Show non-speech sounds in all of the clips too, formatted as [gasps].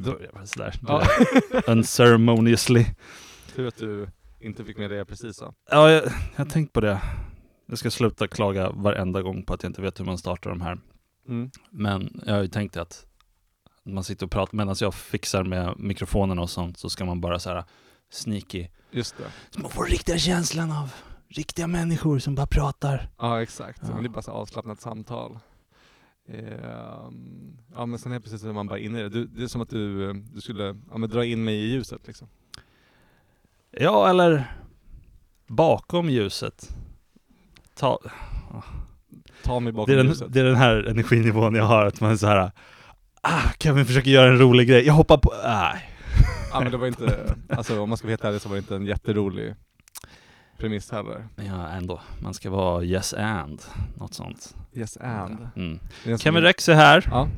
Vi börjar väl sådär. Ja. [laughs] Unceremoniously. Tur att du inte fick med det jag precis sa. Ja, jag, har tänkt på det. Jag ska sluta klaga varenda gång på att jag inte vet hur man startar de här. Mm. Men jag har ju tänkt att man sitter och pratar, medan jag fixar med mikrofonen och sånt så ska man bara så här sneaky. Just det. Så man får riktiga känslan av riktiga människor som bara pratar. Ja exakt, Ja. men det är bara så avslappnat samtal. Ehm, ja men sen är precis när man bara är inne i det. Du, det är som att du, eh, du skulle ja, men dra in mig i ljuset liksom. Ja, eller bakom ljuset. Ta, Ta mig det, bakom är den, ljuset. det är den här energinivån jag har, att man är så här. Ah, Kevin försöker göra en rolig grej, jag hoppar på, nej. Ja men det var inte, [laughs] alltså om man ska vara helt ärlig så var det inte en jätterolig premiss heller. Ja, ändå. Man ska vara yes and, något sånt. Yes and. Mm. En sån- Kevin Rex är här. Ja,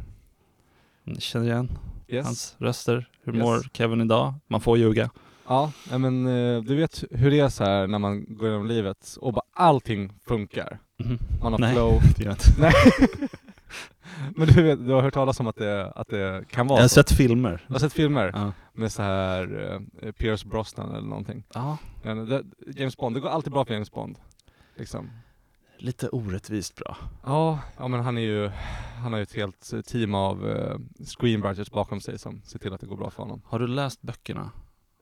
Ni känner igen yes. hans röster. Hur Yes. mår Kevin idag? Man får ljuga. Ja, men eh, du vet hur det är så här när man går genom livet och bara allting funkar. Mhm. Man har Nej. flow. [laughs] Det gör inte. Nej. [laughs] [laughs] [laughs] men du, vet, du har hört talas om att det, att det kan vara Jag har så? sett filmer. Du har sett filmer Ja. med så här eh, Pierce Brosnan eller någonting? ja. Ja, det, James Bond, det går alltid bra för James Bond. Liksom. Lite orättvist bra. Ja, ja men han är ju, han har ju ett helt team av eh, screenwriters bakom sig som ser till att det går bra för honom. Har du läst böckerna?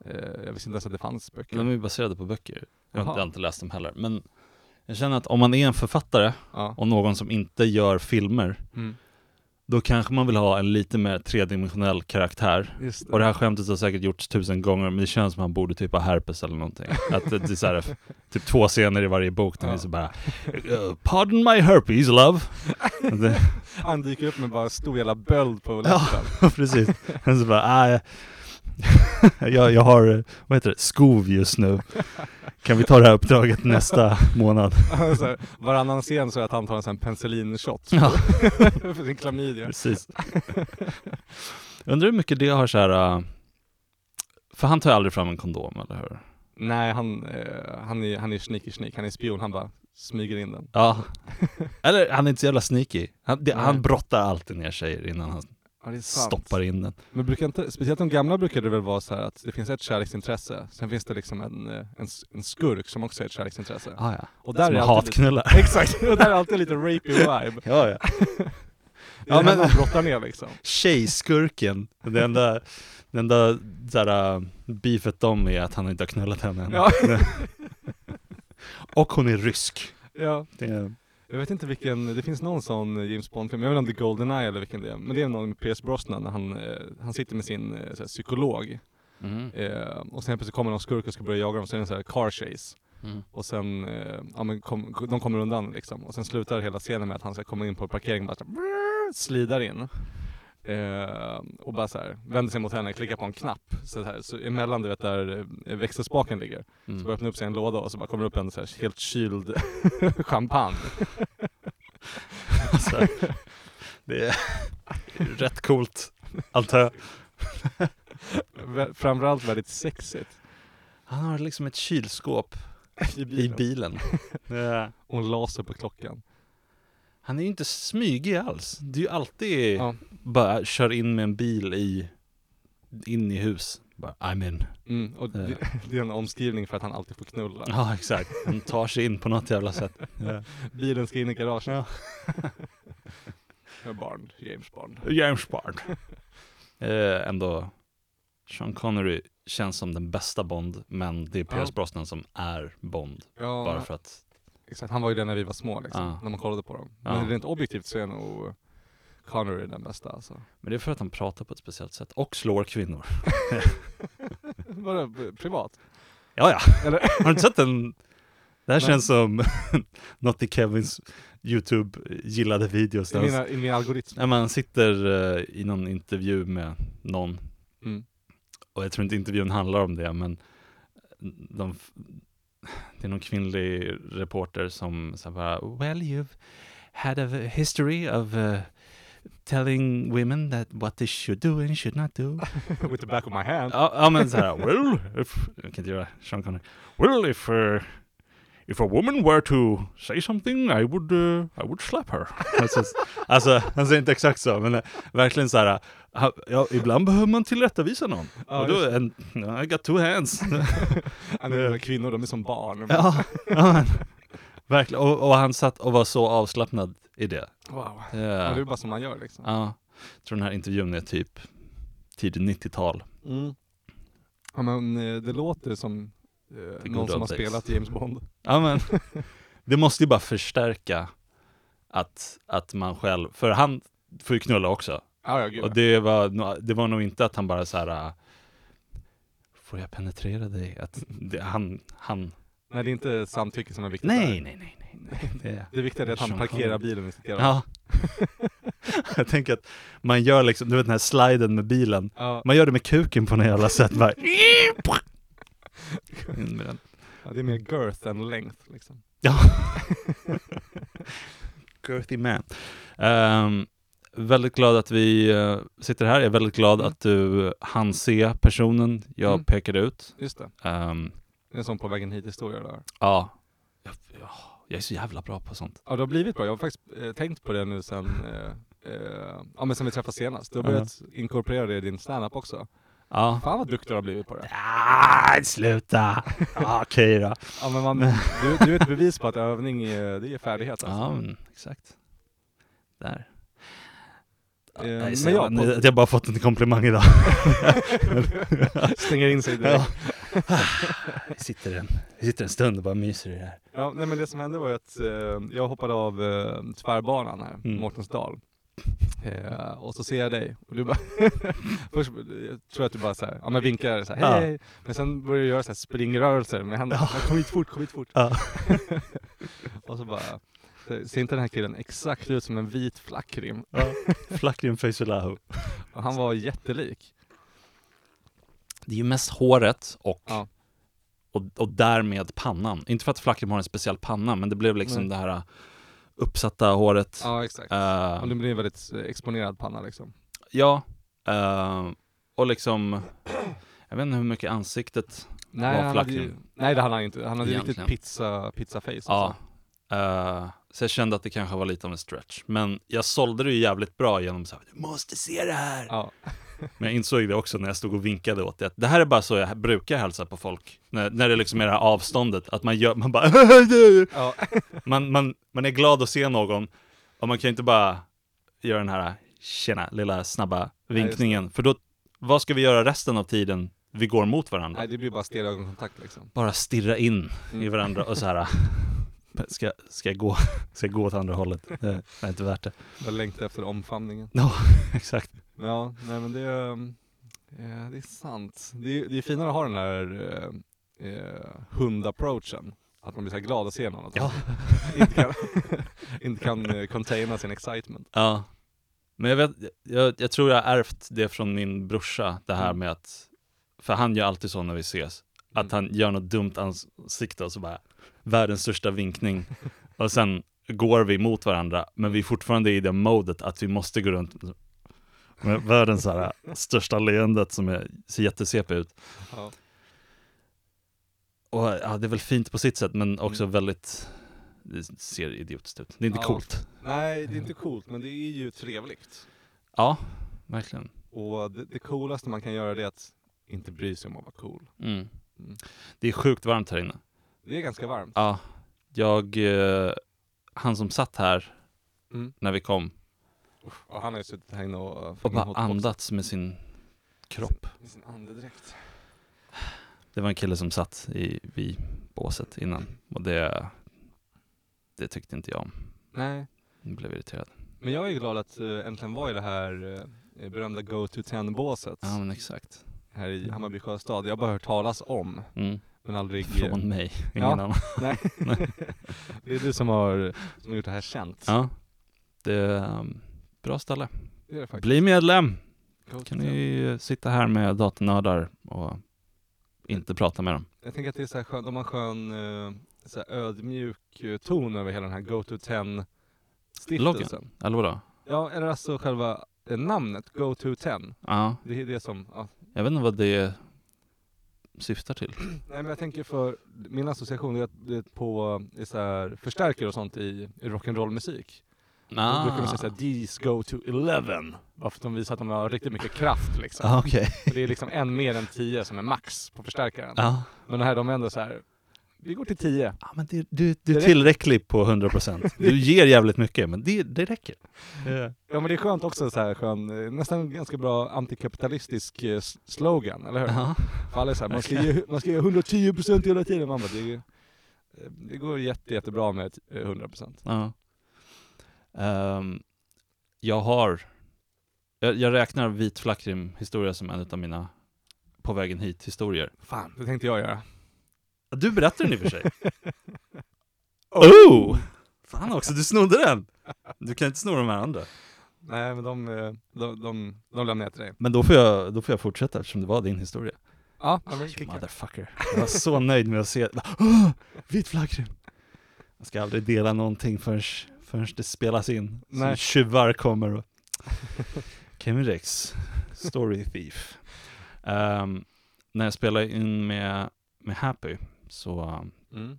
Eh, jag visste inte ens att det fanns böcker. De är ju baserade på böcker. Jag har, Jaha. inte, jag har inte läst dem heller. Men jag känner att om man är en författare Ja. och någon som inte gör filmer, Mm. då kanske man vill ha en lite mer tredimensionell karaktär. Det. Och det här skämtet har säkert gjorts tusen gånger, men det känns som att han borde typ ha herpes eller någonting. [laughs] Att det är så här, typ två scener i varje bok där Ja. det är så bara "Uh, Pardon my herpes love. [laughs] Han dyker upp med bara stor jävla böld på Ja. läppen. [laughs] precis. Och så bara, ah, [laughs] jag, jag, har, vad heter det, skov just nu. Kan vi ta det här uppdraget nästa månad? [laughs] så här, varannan scen så är att han tar en sån penicillinshot Ja. [laughs] för sin klamydia. Precis. Undrar hur mycket det har så här. äh, för han tar ju aldrig fram en kondom, eller hur? Nej, han, eh, han är, han är sneaky sneak, han är spion, han bara smyger in den. Ja. Eller han är inte så jävla sneaky. Han, det, han brottar alltid ner tjejer innan han Ja, stoppar in den. Men brukar inte, speciellt de gamla brukade det väl vara så här att det finns ett kärleksintresse, sen finns det liksom en, eh, en, en skurk som också är ett kärleksintresse. Ah, ja. Och där Som är hatknullar. lite, [laughs] Exakt, och där är alltid lite rapey vibe. [laughs] ja, ja. [laughs] Det är Ja, men- han brottar ner liksom. Tjejskurken. Det enda, det enda såhär, äh, beefet dem är att han inte har knullat henne än. Ja. Och hon är rysk. Ja. Det är, Jag vet inte vilken, det finns någon sån James Bond-film, jag vet inte om det är Goldeneye eller vilken det är, men det är någon med Pierce Brosnan när han, eh, han sitter med sin eh, så här, psykolog mm. eh, och sen plötsligt kommer någon skurk och ska börja jaga dem, så är det en sån här car chase. Mm. Och sen, eh, ja men kom, de kommer undan liksom. Och sen slutar hela scenen med att han ska komma in på parkeringen och bara slidar in. Eh, och bara så här, vänder sig mot henne, klickar på en knapp. Så, här, så emellan du vet där eh, växelspaken ligger. Så bara Mm. öppnar upp sig en låda och så bara kommer upp en så här, helt kyld [laughs] champagne. Alltså, det är rätt coolt, antar jag. Framförallt väldigt sexigt. Han har liksom ett kylskåp I i bilen. bilen. [laughs] Ja. Och en laser på klockan. Han är ju inte smygig alls. Det är ju alltid Ja. bara kör in med en bil i, in i hus. Bara, I'm in. Mm, och det, [laughs] det är en omskrivning för att han alltid får knulla. Ja, exakt. Han tar sig in på något jävla sätt. [laughs] Ja. Bilen ska in i garaget. Ja. [laughs] Bond, James Bond. James Bond. eh, ändå, Sean Connery känns som den bästa Bond, men det är Pierce Ja. Brosnan som är Bond. Ja, Bara för att, exakt. Han var ju den när vi var små liksom, Ja. när man kollade på dem. Men rent objektivt så är nog Connery den bästa alltså. men det är för att han pratar på ett speciellt sätt och slår kvinnor. [laughs] Vadå, privat? Ja, ja. Eller? [laughs] Har du inte sett den, Det här Nej. känns som [laughs] något i Kevins YouTube gillade videos. I, mina, I min algoritm. när man sitter eh, i någon intervju med någon, Mm. och jag tror inte intervjun handlar om det, men de, det är någon kvinnlig reporter som så bara, well you've had a history of uh, telling women that what they should do and should not do. [laughs] With the back of my hand. Ja, ja men så här, well, if, jag kan inte göra Sean Connery. Well, if, uh, if a woman were to say something I would, uh, I would slap her. [laughs] alltså, alltså, han säger inte exakt så, men uh, verkligen så här, ha- ja, ibland behöver man tillrättavisa någon. Ja, och då, and, I got two hands. [laughs] Ja, men Kvinnor, de är som barn. ja, ja, men, verkligen. Och, och han satt och var så avslappnad i det. Wow. Det, Ja, det är bara som man gör liksom. ja, jag tror den här intervjun är typ tidigt 90-tal. Mm. Ja men eh, det låter som eh, någon som har days. spelat James Bond. [laughs] Ja men, [laughs] det måste ju bara förstärka att, att man själv, för han får ju knulla också. Ja, ja, gud. Och det var, det var nog inte att han bara så här. äh, Får jag penetrera dig? Att det, han, han, Nej, det är inte samtycke som är viktigt nej, nej, nej, nej, nej. [laughs] Det, Det viktiga är att han parkerar bilen vid sitt garage. ja. jag tänker att man gör liksom, du vet den här sliden med bilen. Ja, Man gör det med kuken på något jävla sätt. Bara, in med den. ja, det är mer girth än length liksom. Ja. [laughs] Girthy man. Ehm, väldigt glad att vi eh, sitter här. Jag är väldigt glad Mm. att du hann se personen jag Mm. pekade ut. Just det. Ehm, Det är en sån på vägen hit historia där. ja. Jag, ja, jag är så jävla bra på sånt. Ja, det har blivit bra. Jag har faktiskt eh, tänkt på det nu sen, eh, eh, ja men sen vi träffades senast. Du har börjat inkorporera det i din standup också. Ja. Fan vad duktig du har blivit på det. Ah, sluta! [laughs] Ja, Okej då. Ja men man, du, du är ett bevis på att övning är, det är färdighet alltså. Ja, men exakt. Där. Eh, jag men ja, jävla på- nöjd att jag bara fått en komplimang idag. [laughs] Stänger in sig direkt. Vi sitter en, vi sitter en stund och bara myser i det här. Ja, nej men det som hände var ju att eh, jag hoppade av eh, tvärbanan här, Mm. Mårtensdal. Eh, och så ser jag dig och du bara, [laughs] först jag tror att du bara så här, ja men vinkar så här, hej, Ja. hej. Men sen börjar du göra så här springrörelser med händerna, Ja. kom hit fort, kom hit fort. Ja. [laughs] och så bara, ser inte den här killen exakt ut som en vit flackrim? Ja. Flackrim. [laughs] Och han var jättelik. Det är ju mest håret och, Ja. och, och därmed pannan. Inte för att Flackrim har en speciell panna, men det blev liksom Nej. det här uppsatta håret. Ja exakt. Eh, Och det blir en väldigt eh, exponerad panna liksom. ja, eh, och liksom, jag vet inte hur mycket ansiktet, Nej, Var ju, flackrim. nej det hade han inte. Han hade Egentligen. riktigt pizza, pizza face. ja. Eh, så jag kände att det kanske var lite av en stretch. Men jag sålde det ju jävligt bra genom så här, du måste se det här! Ja. Men jag insåg det också när jag stod och vinkade åt det. att Det här är bara så jag brukar hälsa på folk. När, när det liksom är det här avståndet. Att man gör, man bara [laughs] Ja. man, man, man är glad att se någon. Och man kan ju inte bara göra den här tjena, lilla snabba vinkningen. För då, vad ska vi göra resten av tiden vi går mot varandra? Nej, det blir bara stel ögonkontakt liksom. Bara stirra in i Mm. varandra och så här. [laughs] Ska, ska, jag gå, ska jag gå åt andra hållet? Det är inte värt det. Jag längtar efter omfamningen. [laughs] Exakt. Ja, nej men det, eh, det är sant. Det är, det är finare att ha den här eh, eh, hundapproachen. Att man blir så här glad att se någon. Att Ja. inte kan, [laughs] inte kan eh, containa sin excitement. Ja. Men jag, vet, jag, jag tror jag har ärvt det från min brorsa, det här Mm. med att, för han gör alltid så när vi ses, att han gör något dumt ansikte och så bara, världens största vinkning. [laughs] Och sen går vi mot varandra, men vi är fortfarande i det modet att vi måste gå runt med världens här, största leendet som är, ser jätte-CP ut. Ja. Och ja, det är väl fint på sitt sätt, men också Mm. väldigt, det ser idiotiskt ut. Det är inte Ja. coolt. Nej, det är inte coolt, men det är ju trevligt. Ja, verkligen. Och det, det coolaste man kan göra det är att inte bry sig om att vara cool. Mm. Mm. Det är sjukt varmt här inne. Det är ganska varmt. Ja, jag, eh, han som satt här Mm. när vi kom Och han har ju suttit här inne och, eh, och bara andats med sin kropp. Med sin andedräkt. Det var en kille som satt i, vid båset innan och det, det tyckte inte jag om. Nej, Jag blev irriterad. men jag är glad att uh, äntligen vara i det här eh, berömda Go to 10-båset Ja men exakt. här i Hammarby sjöstad. Jag har bara hört talas om. Mm. Men aldrig... Från mig, [laughs] ingen Ja. annan. [laughs] Nej. det är du som har, som har gjort det här känt. Ja, det um, bra ställe. Det det. Bli medlem! Go Kan ni eh, sitta här med datornördar och inte prata med dem. Jag tänker att det är så här skön, de har skön eh, så ödmjuk eh, ton över hela den här Go to 10 stiftelsen. Eller vadå? Ja, eller alltså själva eh, namnet Go to 10. Ja, Det är det som, ja. jag vet inte vad det syftar till. [clears throat] Nej men jag tänker för, min association är att det på är så här, förstärkare och sånt i, i rock'n'roll musik. Ah. Då brukar man säga såhär, these go to 11. Bara för att de visar att de har riktigt mycket kraft liksom. Ah, okej. Det är liksom en mer än 10 som är max på förstärkaren. Ja. Men det här de är ändå så här. vi går till 10. Ja, men det, du, du är tillräcklig på 100%. [laughs] Du ger jävligt mycket, men det, det räcker. Ja men det är skönt också så här skön, eh, nästan ganska bra antikapitalistisk eh, slogan, eller hur? Ja. För alla är så här, man ska ge, man ska ge 110% hela tiden. Man bara, det, eh, det går jätte, jättebra med ett, eh, 100%. Ja. Ehm, jag har, jag, jag räknar vit flackrim historia som en av mina på vägen hit historier. Fan, det tänkte jag göra. Du berättar den i och för sig. [laughs] oh! Fan också, du snodde den! Du kan inte sno de här andra. Nej men de, eh, de, de, de lämnar jag till dig. Men då får jag, då får jag fortsätta eftersom det var din historia. Ja, ja men You kicka. motherfucker. [laughs] Jag var så nöjd med att se, oh, [gasps] vit flaggrim. Jag ska aldrig dela någonting förrän, förrän det spelas in. Så Nej. tjuvar kommer och... Kevin Rex, Story Thief. Ehm, när jag spelade in med, med Happy så um, Mm.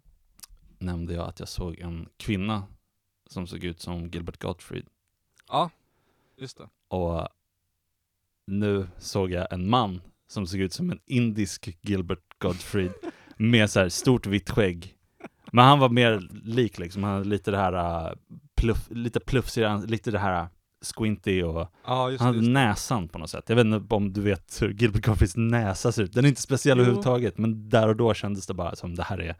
nämnde jag att jag såg en kvinna som såg ut som Gilbert Gottfried. Ja, just det. Och nu såg jag en man som såg ut som en indisk Gilbert Gottfried med så här stort vitt skägg. Men han var mer lik liksom, han hade lite det här uh, pluff, lite plufsigare, lite det här squinty och just han hade näsan på något sätt. Jag vet inte om du vet hur Gilbert Gottfrieds näsa ser ut. Den är inte speciell Jo. överhuvudtaget, men där och då kändes det bara som det här är,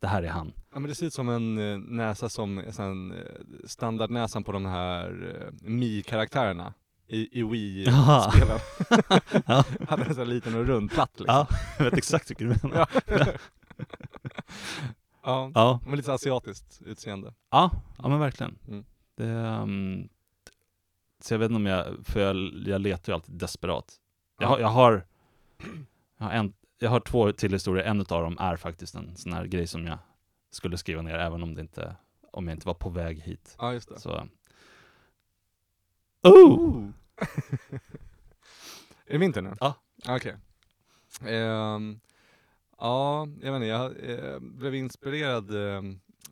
det här är han. Ja men det ser ut som en eh, näsa som, sån, eh, standardnäsan på de här eh, Mi-karaktärerna i, i Wii-spelen. [laughs] [laughs] Ja. Hade en sån liten och rund platt liksom. Ja, jag vet exakt vilken du menar. Ja. [laughs] ja. Ja, Men lite asiatiskt utseende. ja, ja men verkligen. Mm. Det, um, så jag vet inte om jag, för jag, jag letar ju alltid desperat. Jag, har- jag har, jag har, en, jag har två till historier, en av dem är faktiskt en sån här grej som jag skulle skriva ner även om det inte, om jag inte var på väg hit. Ja just det. Så, oh! [laughs] är det min tur nu? Ja. Okej. Ehm, ja, jag inte, jag eh, blev inspirerad eh,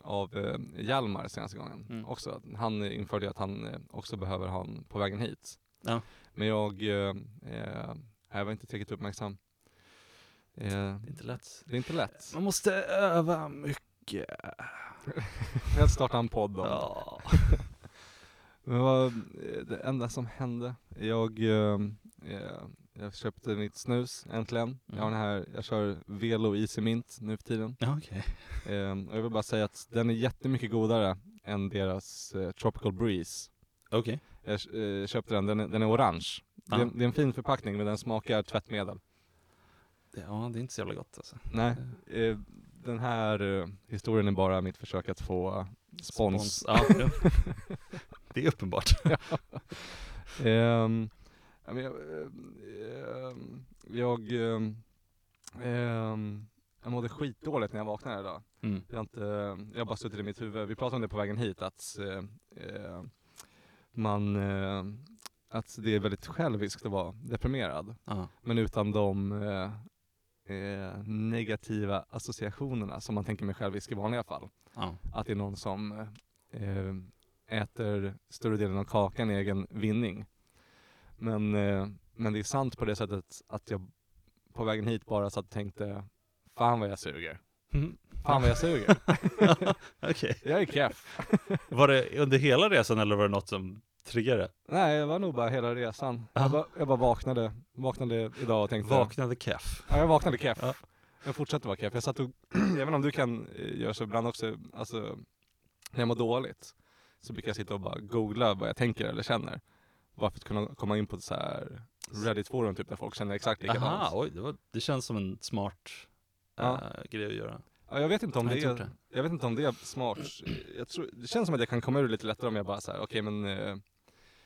av eh, Hjalmar senaste gången Mm. också. Han införde att han eh, också behöver ha en på vägen hit. Ja. Men jag, eh, jag var inte tillräckligt uppmärksam. Det är inte lätt. det är inte lätt. Man måste öva mycket. [laughs] Jag starta en podd om Ja. [laughs] Men vad, det enda som hände, jag, jag köpte mitt snus äntligen. Jag har Mm. den här, jag kör Velo Easy Mint nu för tiden. Ja, okej. Eh, och jag vill bara säga att den är jättemycket godare än deras eh, Tropical Breeze. Okej. Jag eh, köpte den, den är, den är orange. Det, är, det är en fin förpackning men den smakar tvättmedel. Ja, det är inte så jävla gott alltså. Nej, eh, den här eh, historien är bara mitt försök att få eh, spons. Ja, [laughs] det är uppenbart. Ehm, ja, men jag, ehm, jag, ehm, jag mådde skitdåligt när jag vaknade idag. Mm. Jag har, inte, jag har bara suttit i mitt huvud. Vi pratade om det på vägen hit att eh, eh, man, eh, att det är väldigt själviskt att vara deprimerad. Ja. Men utan de eh, eh, negativa associationerna som man tänker med självisk i vanliga fall. Ja. Att det är någon som eh, äter större delen av kakan i egen vinning. Men, eh, men det är sant på det sättet att jag på vägen hit bara satt och tänkte Fan vad jag suger. Mm. Fan vad jag suger. [laughs] Okej. jag är keff. [laughs] Var det under hela resan eller var det något som triggade? Nej, det var nog bara hela resan. Jag Ja. bara, jag bara vaknade, vaknade idag och tänkte Vaknade keff. Ja, jag vaknade keff. Ja. Jag fortsatte vara keff. Jag satt och, jag vet inte om du kan eh, göra så ibland också, alltså när jag mår dåligt så brukar jag sitta och bara googla vad jag tänker eller känner. Bara för att kunna komma in på så här Reddit-forum typ där folk känner exakt likadant. Aha, oj, det, var, det känns som en smart Ja. eh, grej att göra. Ja, jag vet inte om Jag det är, gjort jag vet inte om det är smart. Jag tror, det känns som att jag kan komma ur lite lättare om jag bara säger okej men eh,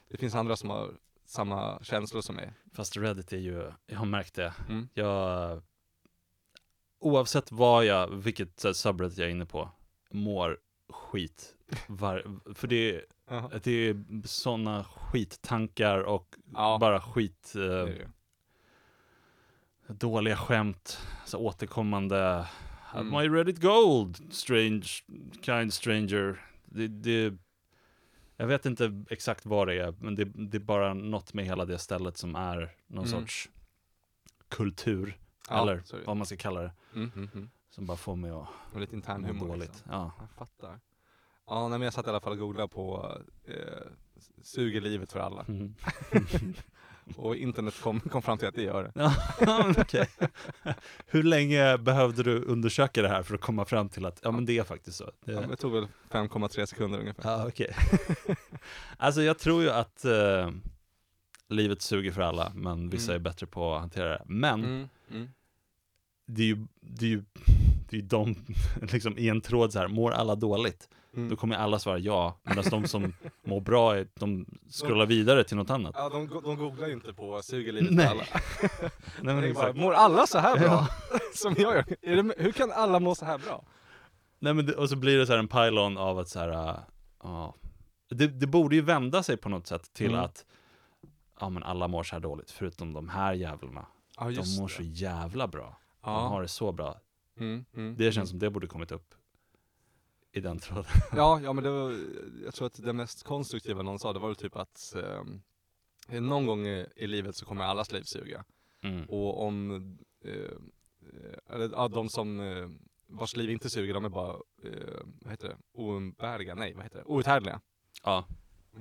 det finns andra som har samma känslor som mig. Fast Reddit är ju, jag har märkt det. Mm. Jag, oavsett vad jag, vilket subreddit jag är inne på, mår skit. Var, för det, är- Jaha. det är sådana skittankar och Ja, bara skit, eh, det dåliga skämt, så återkommande Mm. My Reddit Gold, strange, kind stranger. Det, det, jag vet inte exakt vad det är, men det, det är bara något med hela det stället som är någon Mm. sorts kultur, Ja, eller det. vad man ska kalla det, Mm, mm, mm. som bara får mig att Och lite intern humor dåligt. Liksom. Ja. Jag fattar. Ja, nej, men jag satt i alla fall och googlade på eh, suger livet för alla. Mm. [laughs] Och internet kom, kom fram till att det gör det. Ja, [laughs] okej. Hur länge behövde du undersöka det här för att komma fram till att ja men det är faktiskt så? Det, Ja, det tog väl 5,3 sekunder ungefär. Ja, okej. [laughs] alltså jag tror ju att eh, livet suger för alla, men vissa Mm. är bättre på att hantera det. Men Mm, mm. det är ju, det är ju, det är ju de, liksom i en tråd så här, mår alla dåligt? Mm. Då kommer alla svara ja, medan de som mår bra, är, de scrollar vidare till något annat. Ja, de, de googlar ju inte på suger livet Nej. alla. [laughs] Nej, men Det bara, mår alla så här bra? [laughs] Som jag gör? Det, hur kan alla må så här bra? Nej men det, och så blir det så här en pylon av att så här, ja, det, det borde ju vända sig på något sätt till Mm. att, ja men alla mår så här dåligt, förutom de här jävlarna. Ja, De mår så jävla bra. De Ja. har det så bra. Mm, mm, Det känns mm. som det borde kommit upp i den tråden. [laughs] Ja, ja men det var, jag tror att det mest konstruktiva någon sa, det var väl typ att eh, någon gång i, i livet så kommer allas liv suga. Mm. Och om, eh, eller ja, de som, eh, vars liv inte suger, de är bara, eh, vad heter det, oumbärliga, nej vad heter det, outhärdliga. Ja,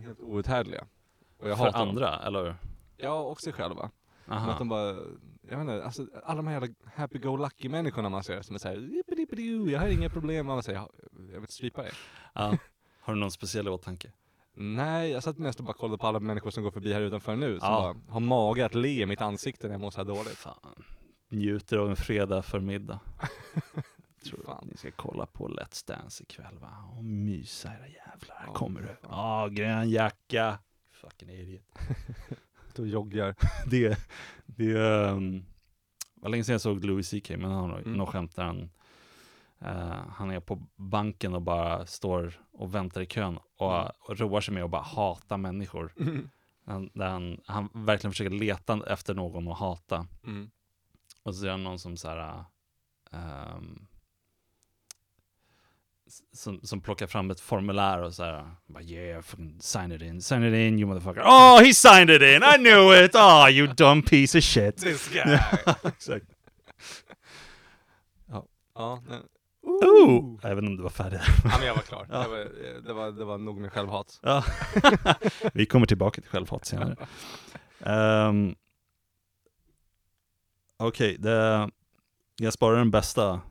helt outhärdliga. Och jag för hatar dem. andra, eller? Ja, och sig själva. Aha. Att de bara, jag vet inte, alltså alla de här jävla happy-go-lucky människorna man ser som är såhär, "Yippidi-pidi-oo, jag har inga problem, man säger, jag vill strypa dig. Ja. Har du någon speciell åtanke? Nej, jag satt mest och bara kollade på alla människor som går förbi här utanför nu, som Ja. bara har mage att le i mitt ansikte när jag mår så här dåligt. Fan. Njuter av en fredag förmiddag. [laughs] Tror Fan. ni ska kolla på Let's Dance ikväll va? Och mysa era jävlar. Här Ja, kommer du. Ja, grön jacka. Fucking idiot. [laughs] Du joggar. [laughs] det, det um, var länge sedan jag såg Louis CK, men han har Mm. något skämt där han, eh, han är på banken och bara står och väntar i kön och, Mm. och roar sig med att bara hata människor. Han, där han, han verkligen försöker leta efter någon att hata. Mm. Och så är det någon som så här, s- som, som plockar fram ett formulär och så här, bara yeah, fucking sign it in, sign it in you motherfucker. Oh, he signed it in, I knew it! Oh, you dumb piece of shit! This guy! [laughs] Exakt. ja, nej. Ooh. Jag vet inte om du var färdig ja, men jag var klar. Ja. Det, var, eh, det, var, det var nog med självhat. Ja. [laughs] Vi kommer tillbaka till självhat senare. Um, Okej, det- jag sparar den bästa,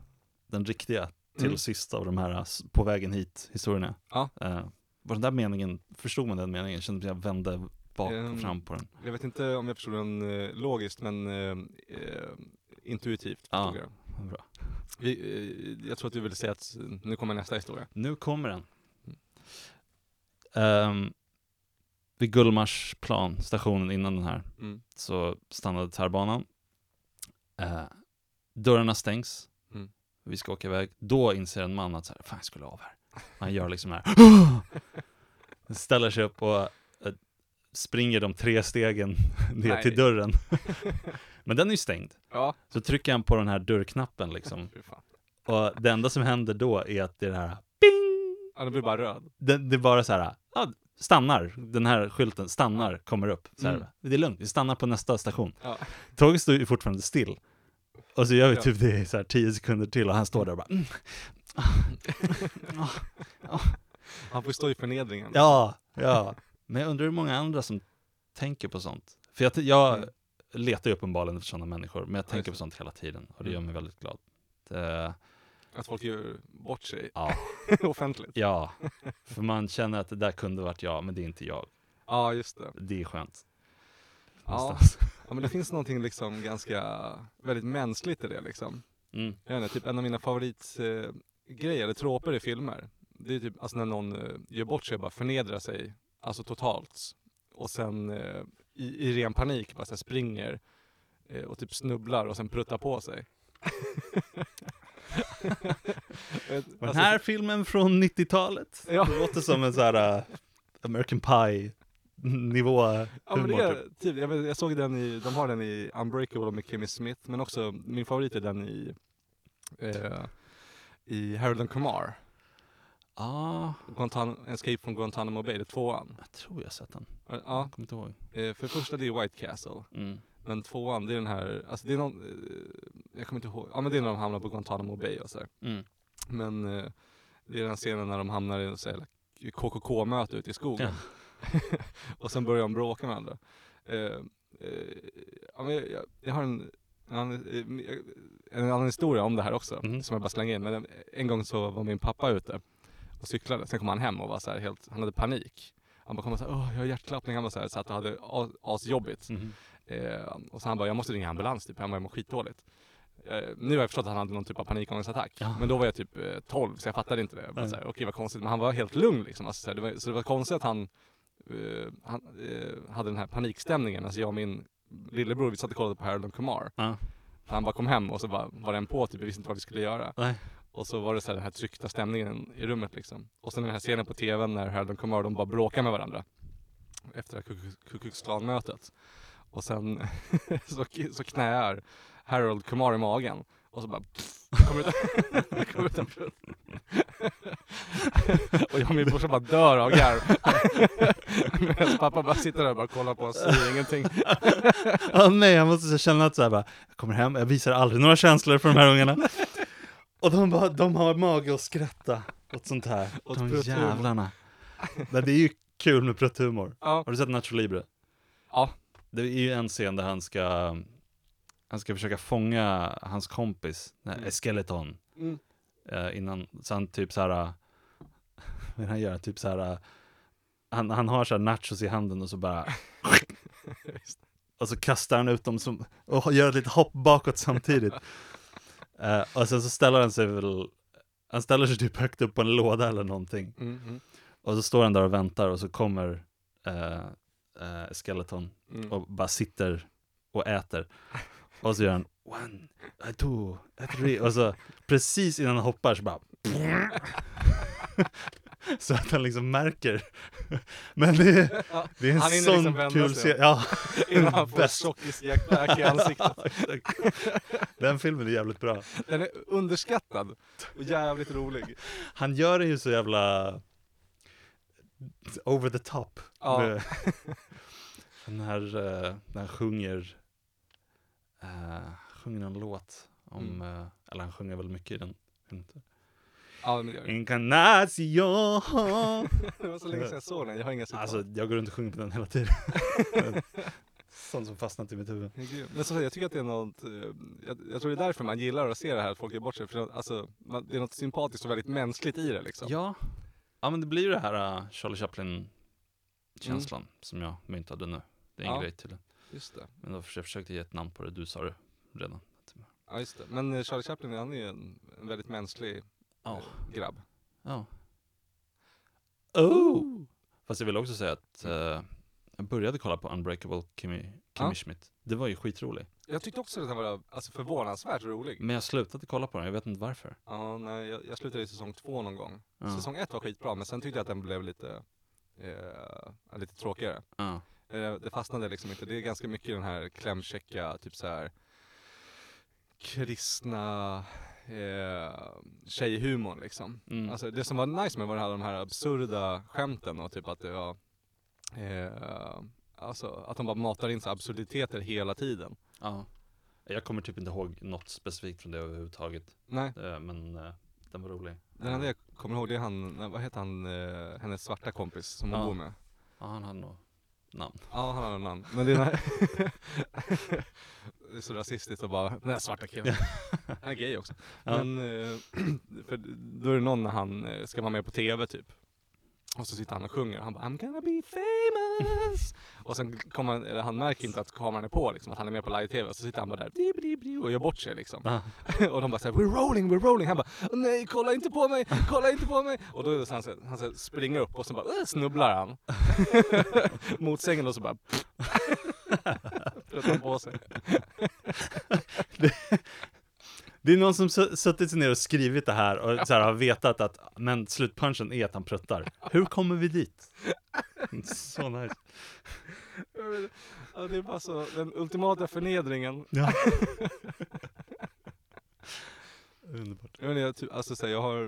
den riktiga, till Mm. sist av de här s- på vägen hit historierna. Ja. Uh, var den där meningen, förstod man den meningen? Kände som jag vände bak och Ehm, fram på den. Jag vet inte om jag förstod den eh, logiskt, men eh, eh, intuitivt Ja. förstod jag den. Bra. Vi, eh, Jag tror att du ville säga att eh, nu kommer nästa historia. Nu kommer den. Um, vid Gullmarsplan, stationen innan den här, Mm. så stannade tvärbanan. Eh, dörrarna stängs. Vi ska åka iväg. Då inser en man att så här, fan jag skulle av här. Han gör liksom här. [gasps] Ställer sig upp och eh, springer de tre stegen [laughs] ner Nej. till dörren. [laughs] Men den är ju stängd. Ja. Så trycker han på den här dörrknappen liksom. Och det enda som händer då är att det är det här ping! Ja, den blir bara röd. Det, det är bara så här, ja, stannar, den här skylten, stannar, kommer upp. Så här, Mm. Det är lugnt, vi stannar på nästa station. Ja. Tåget står ju fortfarande still. Och så gör vi typ det i så här tio sekunder till och han står där och bara mm. [laughs] Han får stå i förnedringen. Ja, ja. Men jag undrar hur många andra som tänker på sånt. För jag, jag Mm. letar ju uppenbarligen efter sådana människor, men jag tänker på sånt hela tiden och det gör Mm. mig väldigt glad. Det, Att folk gör bort sig ja, [laughs] offentligt. ja, för man känner att det där kunde varit jag, men det är inte jag. Ja, just det. Det är skönt. Ja. Ja, men det finns någonting liksom ganska, väldigt mänskligt i det liksom. Mm. Jag vet inte, typ en av mina favoritgrejer, eh, grejer, eller troper i filmer. Det är typ alltså när någon eh, gör bort sig och bara förnedrar sig, alltså totalt. Och sen eh, i, i ren panik bara så här springer eh, och typ snubblar och sen pruttar på sig. [laughs] [laughs] Alltså, den här filmen från 90-talet? Ja. Det låter som en sån här uh, American Pie nivå Ja men det är, typ. jag, jag såg den i, de har den i Unbreakable med Kimmy Smith, men också min favorit är den i, eh, i Harold and Kumar. Ja, Guantan- Escape from Guantanamo Bay, det är tvåan. jag tror jag sett den. Ja, Jag kommer inte ihåg. eh, för det första det är White Castle, Mm. men tvåan det är den här, alltså det är någon, eh, jag kommer inte ihåg, ja men det är när de hamnar på Guantanamo Bay och sådär. Mm. Men eh, det är den scenen när de hamnar i en KKK-möte ute i skogen. [laughs] och sen börjar de bråka med varandra. Eh, eh, jag, jag, har en, en, eh, en annan historia om det här också, Mhm. som jag bara slänger in. Men en, en gång så var min pappa ute och cyklade, sen kom han hem och var så här helt, han hade panik. Han bara kom och sa åh jag har hjärtklappning, han var så här, så att han hade as- asjobbigt. Mhm. Eh, och så han bara, jag måste ringa ambulans typ, han bara, jag mår skitdåligt. Eh, nu har jag förstått att han hade någon typ av panikångestattack. Ja. Men då var jag typ eh, 12 så jag fattade inte det. Okej vad konstigt, men han var helt lugn liksom. Alltså, så, det var, så det var konstigt att han, han eh, hade den här panikstämningen. Alltså jag och min lillebror, vi satt och kollade på Harold och Kumar. Ja. Han bara kom hem och så bara var den på typ, vi visste inte vad vi skulle göra. Nej. Och så var det så här, den här tryckta stämningen i rummet liksom. Och sen den här scenen på tvn när Harold och Kumar, de bara bråkar med varandra. Efter Ku Klux Klan-mötet. Och sen [laughs] så, så knäar Harold Kumar i magen. Och så bara pff, kommer ut, [laughs] kommer ut en prutt. Och jag och min brorsa bara dör av garv. [laughs] Medan pappa bara sitter där och bara kollar på och säger ingenting. [laughs] Ja nej, jag måste känna att så här bara, jag kommer hem, jag visar aldrig några känslor för de här ungarna. Och de, bara, de har mage att skratta åt sånt här. Åt de prutthumor. jävlarna. Men det är ju kul med prutthumor. Ja. Har du sett Nacho Libre? Ja. Det är ju en scen där han ska, han ska försöka fånga hans kompis, Mm. Skeleton, Mm. eh, innan, så han typ så här, [laughs] vill han göra? Typ så här, han, han har så här nachos i handen och så bara [laughs] Och så kastar han ut dem som, och gör ett litet hopp bakåt samtidigt. [laughs] Eh, och sen så ställer han sig väl, han ställer sig typ högt upp på en låda eller någonting. Mm, mm, Och så står han där och väntar och så kommer eh, eh, Skeleton mm. och bara sitter och äter. Och så gör han one, two, three. Och så precis innan han hoppar så bara [laughs] Så att han liksom märker. Men det är, Ja, det är en sån liksom kul scen. Ja, Innan han får tjockisjäktack i [laughs] ansiktet. Den filmen är jävligt bra. Den är underskattad och jävligt rolig. Han gör den ju så jävla over the top. Ja. Med- Den här, eh, när han sjunger, uh, sjunger en låt om, Mm. eh, eller han sjunger väl mycket i den. Ja, men gör [laughs] det. Var så länge sedan jag såg den, jag har inga citat. Alltså jag går runt och sjunger på den hela tiden. [laughs] Sånt som fastnat i mitt huvud. Men så, jag tycker att det är något, eh, jag, jag tror det är därför man gillar att se det här, att folk gör bort sig. För det- alltså, man, det är något sympatiskt och väldigt mänskligt i det liksom. Ja. ja, men det blir ju det här uh, Charlie Chaplin-känslan som jag myntade nu. Det är en Ja. grej till Just det. Men då försökte jag försökte ge ett namn på det, du sa det redan. Ja, just det. Men eh, Charlie Chaplin, han är ju en, väldigt mänsklig Ja. eh, grabb. Ja. Oh! Fast jag vill också säga att eh, jag började kolla på Unbreakable Kimmy, Kimmy Ja. Schmidt. Det var ju skitrolig. Jag tyckte också att den var alltså, förvånansvärt rolig. Men jag slutade kolla på den, jag vet inte varför. Ja, nej, jag, jag slutade i säsong två någon gång. Ja. Säsong ett var skitbra, men sen tyckte jag att den blev lite, eh, lite tråkigare. Ja. Eh, det fastnade liksom inte. Det är ganska mycket den här klämkäcka, typ så här kristna eh, tjejhumorn liksom. Mm. Alltså det som var nice med var de här absurda skämten och typ att det var eh, Alltså att de bara matar in så absurditeter hela tiden. ja. Jag kommer typ inte ihåg något specifikt från det överhuvudtaget. Nej, Eh, men eh, den var rolig. den enda jag kommer ihåg det är han, vad heter han, eh, hennes svarta kompis som hon Ja. bor med. Ja, han hade nog namn. Ja, han har en namn. Men det är, den här det är så rasistiskt att bara, den här svarta killen. Han är gay också. Ja. Men, eh, [clears throat] för då är det någon när han eh, ska vara med på TV typ. Och så sitter han och sjunger. Och han bara I'm gonna be famous. [laughs] Och sen kommer han, eller han märker inte att kameran är på liksom, att han är med på live-tv. Och så sitter han bara där di, di, di, och gör bort sig liksom. [laughs] Och de bara såhär We're rolling, we're rolling. Han bara "Åh, Nej, kolla inte på mig, kolla inte på mig. Och då är det så han, så, han så springer upp och så bara "Åh", snubblar han. [laughs] Mot sängen och så bara han på sig. Det är någon som su- suttit sig ner och skrivit det här och så här, har vetat att men slutpunchen är att han pruttar. Hur kommer vi dit? Så nice. Ja, det är bara så, den ultimata förnedringen Ja. [laughs] Underbart. Jag, inte, jag, typ, alltså, så här, jag har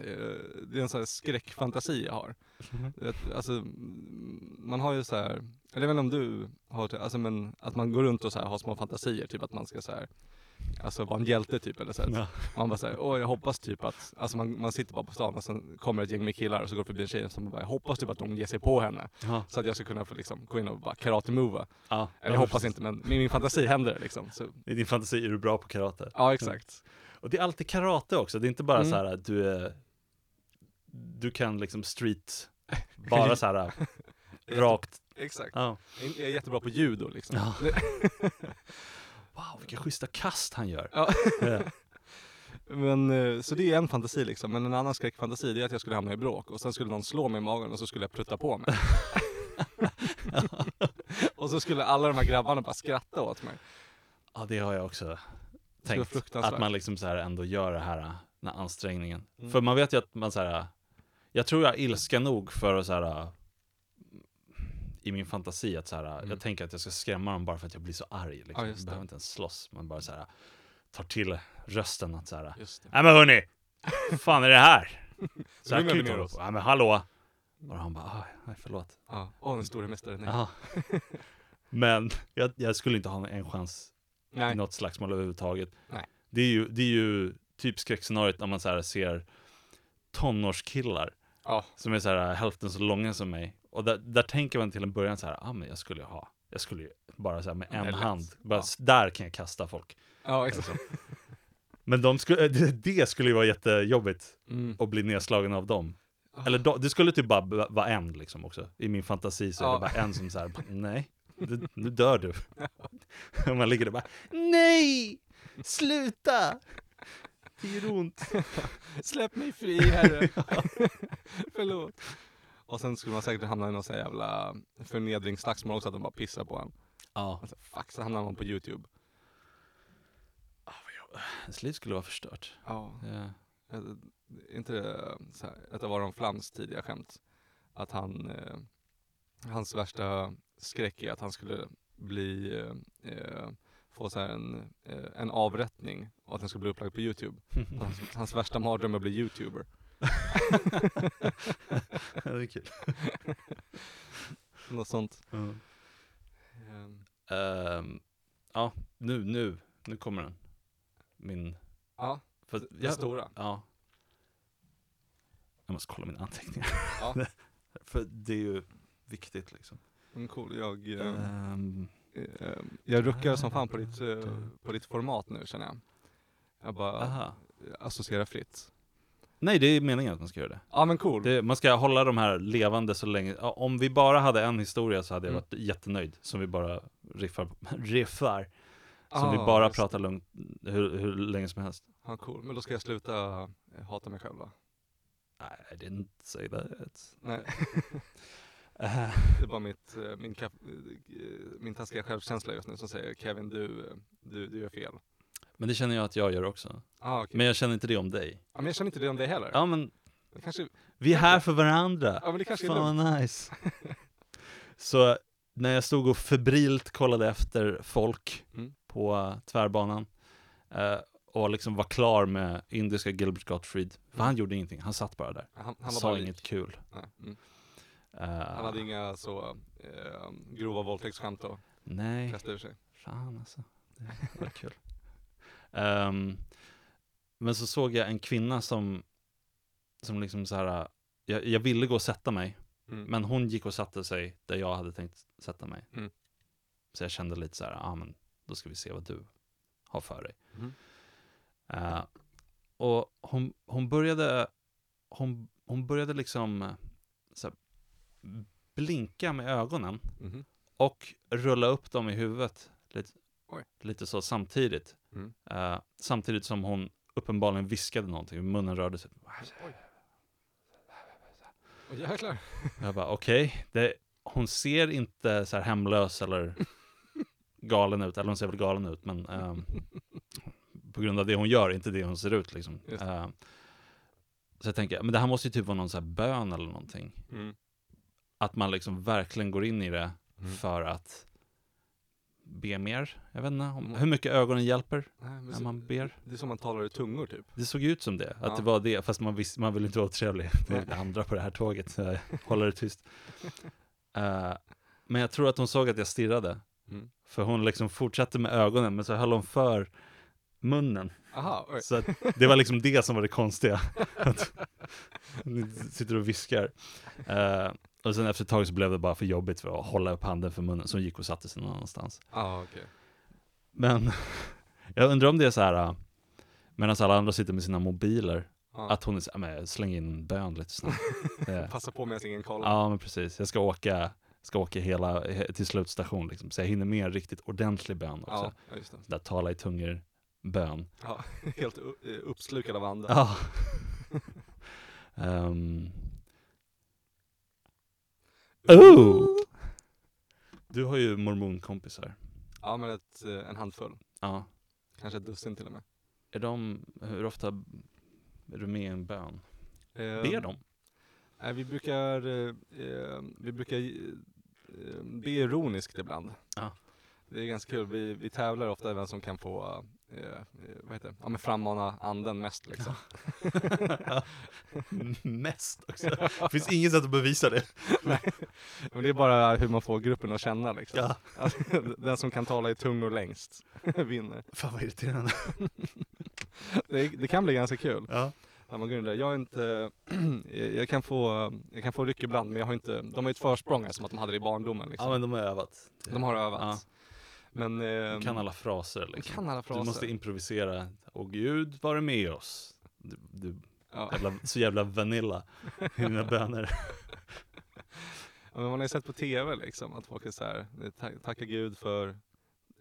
eh, Det är en sån här skräckfantasi jag har vet, Alltså Man har ju så här Eller jag vet inte om du har det, alltså men att man går runt och så här, har små fantasier Typ att man ska så här Alltså vara en hjälte typ eller så. Ja. Man bara såhär, åh jag hoppas typ att Alltså man, man sitter bara på stan och sen kommer ett gäng med killar och så går förbi en tjej och så man bara, jag hoppas typ att de ger sig på henne Ja. Så att jag ska kunna få liksom gå in och bara karate-mova Ja. Eller jag hoppas inte men med min fantasi händer det liksom så, I din fantasi är du bra på karate. Ja exakt Och det är alltid karate också, det är inte bara Mm. så här att du är Du kan liksom street Bara så här [laughs] rakt Exakt ja. Jag är jättebra på judo liksom. [laughs] Wow, vilka schyssta kast han gör Ja. [laughs] Men, eh, så det är en fantasi liksom, men en annan skräckfantasi det är att jag skulle hamna i bråk och sen skulle någon slå mig i magen och så skulle jag prutta på mig. [laughs] och så skulle alla de här grabbarna bara skratta åt mig. Ja, det har jag också tänkt. Att man liksom så här ändå gör det här, den här ansträngningen. Mm. För man vet ju att man så här, jag tror jag är ilska nog för att så här, i min fantasi att så här, Mm. jag tänker att jag ska skrämma dem bara för att jag blir så arg. Liksom. Ja, jag behöver inte ens slåss, man bara så här, tar till rösten att så här, nej men hörni, vad fan är det här? [laughs] Så här kan inte hålla på. Nej men hallå. Och han bara, "Aj, nej förlåt. Ja, åh den store mästaren. Nej. Ja. [laughs] Men jag, jag skulle inte ha en chans i Nej. något slagsmål överhuvudtaget. Nej. Det är ju, det är ju typ skräckscenariot när man så här ser tonårskillar Ja. som är så här hälften så långa som mig. Och där, där tänker man till en början så här, ah, men jag skulle ju ha, jag skulle ju bara så här med är en hand, bara, Ja. där kan jag kasta folk. Ja, exakt. Men de skulle, det, det skulle ju vara jättejobbigt Mm. att bli nedslagen av dem. Eller då, det skulle typ bara vara en liksom också. I min fantasi så är Ja. det bara en som så här, [laughs] nej, du, nu dör du. Och [laughs] man ligger där bara, nej, sluta! Det gör ont. [laughs] Släpp mig fri herre. Förlåt. Och sen skulle man säkert hamna i någon sån här jävla förnedringsslagsmål också, att de bara pissar på en. Ja, Alltså, fuck, så hamnar man på youtube. ens liv skulle vara förstört. Ja. Eh, Är inte det så här, ett av Aron Flams tidiga skämt? Att han, eh, hans värsta skräck är att han skulle bli, eh, eh, få så här en, eh, en avrättning och att den skulle bli upplagd på youtube. [laughs] Hans, hans värsta mardröm är att bli youtuber. Det är kul. Något sånt. Mm. Ehm, ja, nu, nu, nu kommer den. Min, Ja, för, den jag, stora. ja. Jag måste kolla mina anteckningar. Ja. [laughs] för det är ju viktigt liksom. Mm, cool. Jag, Ehm, eh, jag ruckar som fan på ditt, eh, på ditt format nu känner jag. Jag bara aha. associerar fritt. Nej, det är meningen att man ska göra det. Ja men cool. det. Man ska hålla de här levande så länge. Ja, Om vi bara hade en historia så hade jag Mm. varit jättenöjd. Som vi bara riffar, [laughs] riffar. Som vi Ah, bara just pratar lugnt hur, hur länge som helst. Ja, cool. Men då ska jag sluta eh, hata mig själv va? I didn't say that. Nej, Eh, [laughs] det är bara mitt, eh, min, kap, eh, min taskiga självkänsla just nu som säger Kevin du, eh, du, du gör fel. Men det känner jag att jag gör också. Ah, okay. Men jag känner inte det om dig. ja, men jag känner inte det om dig heller. Ja men, Det kanske, vi är här för varandra. ja men det kanske Fan vad nice. [laughs] Så när jag stod och febrilt kollade efter folk Mm. på uh, tvärbanan eh, och liksom var klar med indiska Gilbert Gottfried. För han gjorde ingenting, han satt bara där. Han, han sa inget lik. kul. Mm. Eh, Han hade inga så eh, grova våldtäktsskämt att Nej, kasta ur sig. fan alltså. Det var kul. Ehm, men så såg jag en kvinna som, som liksom så här. Jag, jag ville gå och sätta mig, Mm. men hon gick och satte sig där jag hade tänkt sätta mig. Mm. Så jag kände lite så här, ja ah, men då ska vi se vad du har för dig. Mhm. Eh, och hon, hon började, hon, hon började liksom så här, blinka med ögonen Mhm. och rulla upp dem i huvudet lite, Oj. lite så samtidigt. Mm. Eh, samtidigt som hon uppenbarligen viskade någonting, munnen rörde sig. Åh, jäklar. Jag bara okej, det hon ser inte så här hemlös eller galen ut, eller hon ser väl galen ut, men ehm, på grund av det hon gör, inte det hon ser ut liksom. Ehm, så jag tänker, men det här måste ju typ vara någon så här bön eller någonting. Mm. Att man liksom verkligen går in i det Mm. för att be mer. Jag vet inte om, Mm. hur mycket ögonen hjälper Nej, när så- man ber. Det är som man talar i tungor typ. Det såg ut som det, att Ja. det var det, fast man, visste, man vill inte vara otrevlig. Det är andra på det här tåget, så håller det tyst. [laughs] Eh, men jag tror att hon såg att jag stirrade. Mm. För hon liksom fortsatte med ögonen, men så höll hon för munnen. Aha, oj. Så det var liksom det som var det konstiga. [laughs] Att sitter och viskar. Eh, och sen efter ett tag så blev det bara för jobbigt för att hålla upp handen för munnen, så hon gick och satte sig någon annanstans. Ah, okej. Men [laughs] jag undrar om det är så här, uh, medan alla andra sitter med sina mobiler, Ja. att hon är så här, men släng in bön lite snabbt. Det- [laughs] Passa på medan ingen kollar. Ja, men precis. Jag ska åka, ska åka hela, he- till slutstation liksom, så jag hinner med en riktigt ordentlig bön också. Ja, just det. Där tala i tungor, bön. Ja, [laughs] helt eh, uppslukad av anden. Ja. Ehm. Oh! Du har ju mormonkompisar. Ja, men ett, eh, en handfull. Ja. Kanske ett dussin till och med. Är de, hur ofta är du med i en bön? Eh, Ber de? Nej, vi brukar, eh, eh, vi brukar eh, be ironiskt ibland. Ja. Det är ganska kul. Vi, vi tävlar ofta vem som kan få, eh, eh, vad heter det, ja men frammana anden mest liksom. [laughs] Mest också. Det finns inget sätt att bevisa det. [laughs] Men det är bara hur man får gruppen att känna liksom. Ja. Alltså, [laughs] den som kan tala i tungor längst vinner. Fan vad irriterande. Det, det kan bli ganska kul. Ja. Ja, man går in där. Jag är inte, [clears throat] jag kan få, jag kan få ryck ibland men jag har inte, de har ju ett försprång här, som att de hade det i barndomen liksom. ja men de har övat. De har övat. Ja. Men, eh, De kan alla fraser liksom. kan alla fraser. Du måste improvisera. Åh Gud, var med oss. Du, du ja. jävla, så jävla vanilla i dina [laughs] böner. Ja, men man har ju sett på TV liksom att folk är så här, "Ta- tacka gud för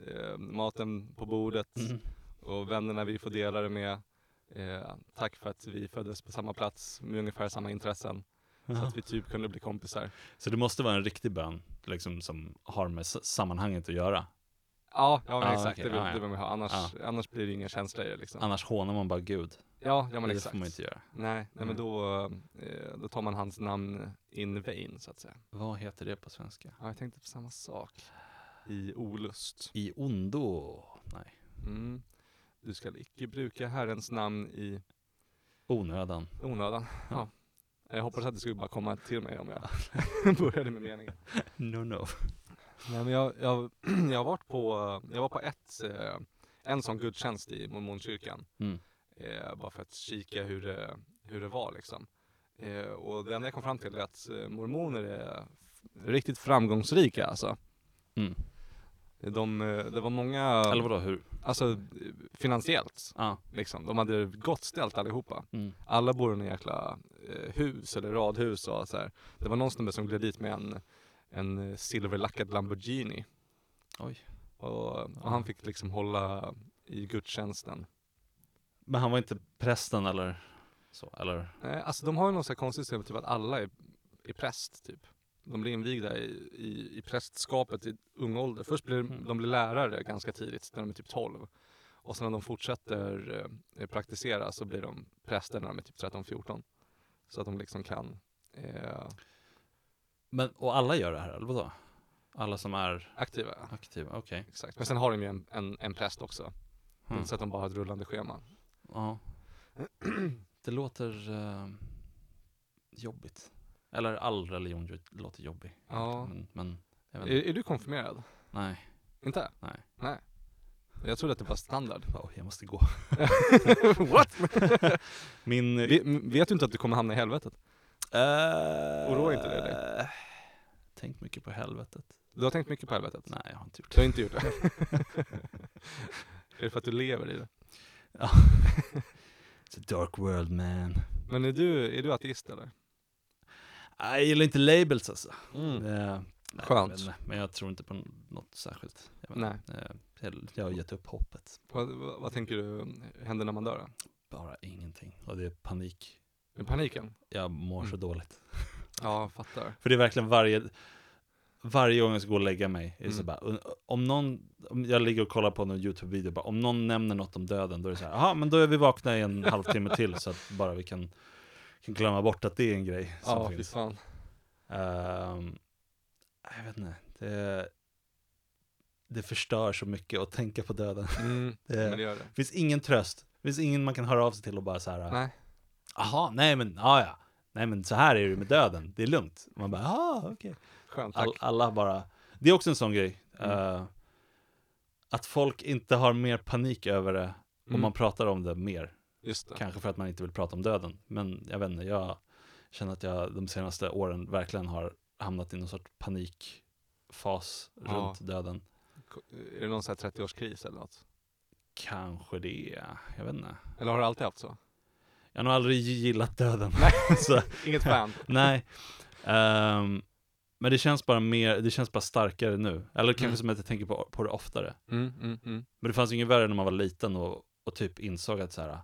eh, maten på bordet Mm. och vännerna vi får dela det med. Eh, tack för att vi föddes på samma plats med ungefär samma intressen. Så Jaha. att vi typ kunde bli kompisar. Så det måste vara en riktig bön, liksom som har med sammanhanget att göra. Ja, ja men Ah, exakt. okej, Det, vill, ja, ja. det vill man ha. Annars, Ja. annars blir det inga känslor i det liksom. Annars hånar man bara Gud. Ja, ja men det exakt. får man inte göra. Nej, nej men Mm. då, eh, då tar man hans namn in vain så att säga. Vad heter det på svenska? Ja, jag tänkte på samma sak. I olust. I ondo? Nej. Mm. Du skall icke bruka Herrens namn i Onödan. onödan. Ja. Ja. Jag hoppas att det skulle bara komma till mig om jag [laughs] [laughs] började med meningen. No no. Nej, men jag, jag, [clears throat] jag har varit på, jag var på ett, eh, en sån gudstjänst i mormonkyrkan. Mm. Eh, bara för att kika hur det, hur det var liksom. Eh, och det enda jag kom fram till är att mormoner är riktigt framgångsrika alltså. Mm. De, det var många, Eller vadå, hur? alltså finansiellt Ja. liksom. De hade gott ställt allihopa. Mm. Alla bor i en jäkla eh, hus eller radhus och så här. Det var någon snubbe som gled dit med en, en eh, silverlackad Lamborghini. Oj. Och, och han fick liksom hålla i gudstjänsten. Men han var inte prästen eller så? Eller? Eh, alltså de har ju något så här konstigt system, typ att alla är, är präst typ. De blir invigda i, i, i prästskapet i ung ålder. Först blir Mm. de blir lärare ganska tidigt, när de är typ 12. Och sen när de fortsätter eh, praktisera så blir de präster när de är typ 13-14. Så att de liksom kan eh, Men, och alla gör det här, eller vadå? Alla som är aktiva. aktiva, okej. Exakt. Men sen har de ju en, en, en präst också. Mm. Så att de bara har ett rullande schema. Ja. Det låter eh, jobbigt. Eller all religion ju- låter jobbig. Ja. Men, men jag vet Är, inte. är du konfirmerad? Nej. Inte? Nej. Nej. Jag trodde att det var standard. Oh, jag måste gå. [laughs] What? [laughs] Min... Vet, vet du inte att du kommer hamna i helvetet? Uh, Oroar inte det dig? Tänkt mycket på helvetet. Du har tänkt mycket på helvetet? Nej, jag har inte gjort Du det. har inte gjort det? [laughs] är det för att du lever i det? It's a dark world man. Men är du, är du ateist eller? Jag gillar inte labels alltså. Mm. Eh, nej, Skönt. inte, Men jag tror inte på något särskilt. Jag, Nej. Eh, jag- har gett upp hoppet. Vad, vad, vad tänker du händer när man dör då? Bara ingenting. Och det är panik. Paniken? Jag mår så Mm. dåligt. Ja, fattar. För det är verkligen varje, varje gång jag ska gå och lägga mig, är det så Mm. bara, om någon, om jag ligger och kollar på någon YouTube-video, bara, om någon nämner något om döden, då är det så här, jaha, men då är vi vakna i en halvtimme till så att bara vi kan, kan glömma bort att det är en grej som Ja, fy finns. fan. Ehm, jag vet inte, det, det förstör så mycket att tänka på döden. Mm, [laughs] Det, men det gör det. det finns ingen tröst, det finns ingen man kan höra av sig till och bara så här, Nej. Jaha, nej men, ja ja, nej men så här är det med döden, det är lugnt. Man bara, jaha, okej. Skönt, tack. All, alla bara, det är också en sån grej. Mm. eh, att folk inte har mer panik över det om Mm, man pratar om det mer. Det. Kanske för att man inte vill prata om döden. Men jag vet inte, jag känner att jag de senaste åren verkligen har hamnat i någon sorts panikfas Ja. runt döden. Är det någon sån här 30-årskris eller något? Kanske det, jag vet inte. Eller har du alltid haft så? Jag har nog aldrig gillat döden. Nej. [laughs] så, [laughs] Inget fan? nej. Ehm, men det känns bara mer, det känns bara starkare nu. Eller kanske Mm. som att jag tänker på, på det oftare. Mm, mm, mm. Men det fanns ju inget värre när man var liten och, och typ insåg att så här,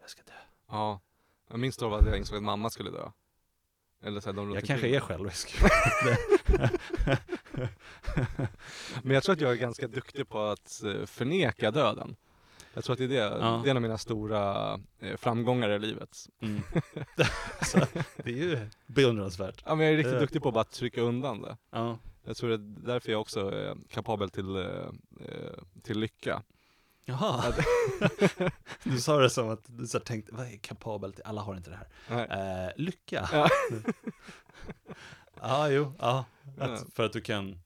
jag ska dö. Ja. Jag minns då att jag insåg att mamma skulle dö. Eller så här, de Jag kanske är självisk. [laughs] Men jag tror att jag är ganska duktig på att eh, förneka döden. Jag tror att det är det, Ja. det är en av mina stora eh, framgångar i livet. Mm. [laughs] så, det är ju beundransvärt. Ja men jag är riktigt Ja. duktig på att bara trycka undan det. Ja. Jag tror att det är därför jag också är kapabel till, eh, eh, till lycka. Jaha. [laughs] du sa det som att du så tänkte, vad är kapabel till? Alla har inte det här. Eh, lycka. Ja. [laughs] ja, jo, ja. För att du kan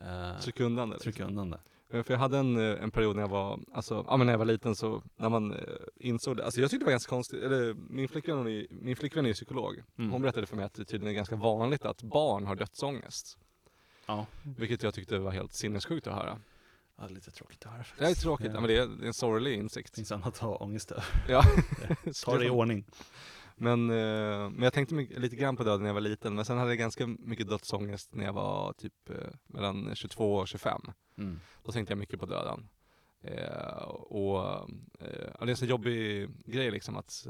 eh, Trycka undan det. liksom. trycka undan det. Eh, För jag hade en, eh, en period när jag var, alltså, ja men när jag var liten så, när man eh, insåg det, alltså jag tyckte det var ganska konstigt, eller min flickvän, är, min flickvän är ju psykolog. Mm. Hon berättade för mig att det tydligen är ganska vanligt att barn har dödsångest. Ja. Vilket jag tyckte var helt sinnessjukt att höra. ja, lite tråkigt att höra. Det är tråkigt, ja. men det är, det är en sorglig insikt. finns annat att ha ångest över. Ja. [laughs] Ta det i ordning. Men, eh, men jag tänkte mycket, lite grann på döden när jag var liten, men sen hade jag ganska mycket dödsångest när jag var typ eh, mellan 22 och 25. Mm. Då tänkte jag mycket på döden. Eh, och eh, det är en så jobbig grej liksom att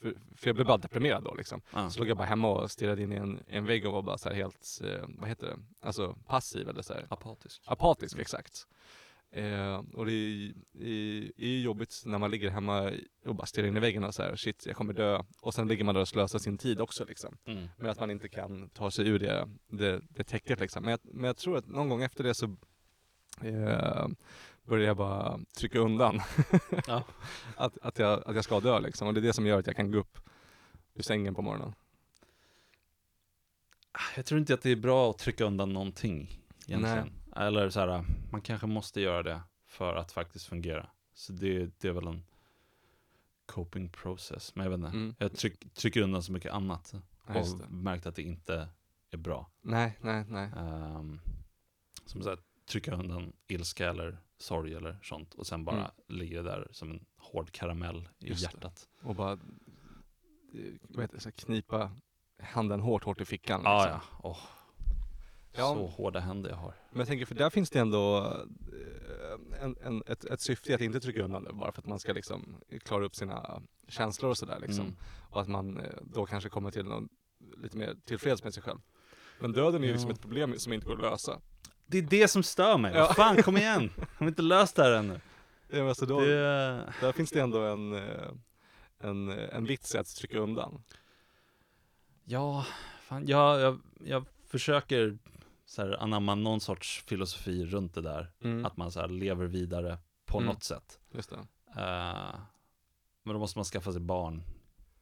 för, för jag blev bara deprimerad då liksom. Ja. Så låg jag bara hemma och stirrade in i en, en vägg och var bara så här helt, eh, vad heter det, alltså passiv eller så här. Apatisk. Apatisk, exakt. Eh, och det är, är, är ju jobbigt när man ligger hemma och bara stirrar in i väggen och så här, shit jag kommer dö. Och sen ligger man där och slösar sin tid också liksom. Mm. Men att man inte kan ta sig ur det, det, det täcket liksom. Men jag, men jag tror att någon gång efter det så eh, började jag bara trycka undan Ja. [laughs] att, att, jag, att jag ska dö liksom. Och det är det som gör att jag kan gå upp ur sängen på morgonen. Jag tror inte att det är bra att trycka undan någonting egentligen. Eller så här, man kanske måste göra det för att faktiskt fungera. Så det, det är väl en coping process. Men jag vet inte. Mm. Jag tryck, trycker undan så mycket annat. Ja, och det. märkt att det inte är bra. Nej, nej, nej. Um, som sagt, trycka undan ilska eller sorg eller sånt. Och sen bara Mm. ligger det där som en hård karamell i Just det. hjärtat. Och bara eh, vad heter det, så knipa handen hårt, hårt i fickan. Liksom. ja. Åh, Ja. Så hårda händer jag har. Men jag tänker, för där finns det ändå eh, en, en, ett, ett syfte att inte trycka undan det, bara för att man ska liksom klara upp sina känslor och sådär liksom. Mm. Och att man eh, då kanske kommer till någon lite mer tillfreds med sig själv. Men döden är ju Ja. liksom ett problem som inte går att lösa. Det är det som stör mig. Ja. Fan, kom igen! Har vi inte löst det här ännu? Ja, alltså då, Det, Där finns det ändå en, eh, en, en vits i att trycka undan. ja, fan, jag, jag, jag försöker så här, anamma någon sorts filosofi runt det där. Mm. Att man så här, lever vidare på Mm. något sätt. Just det. Eh, men då måste man skaffa sig barn.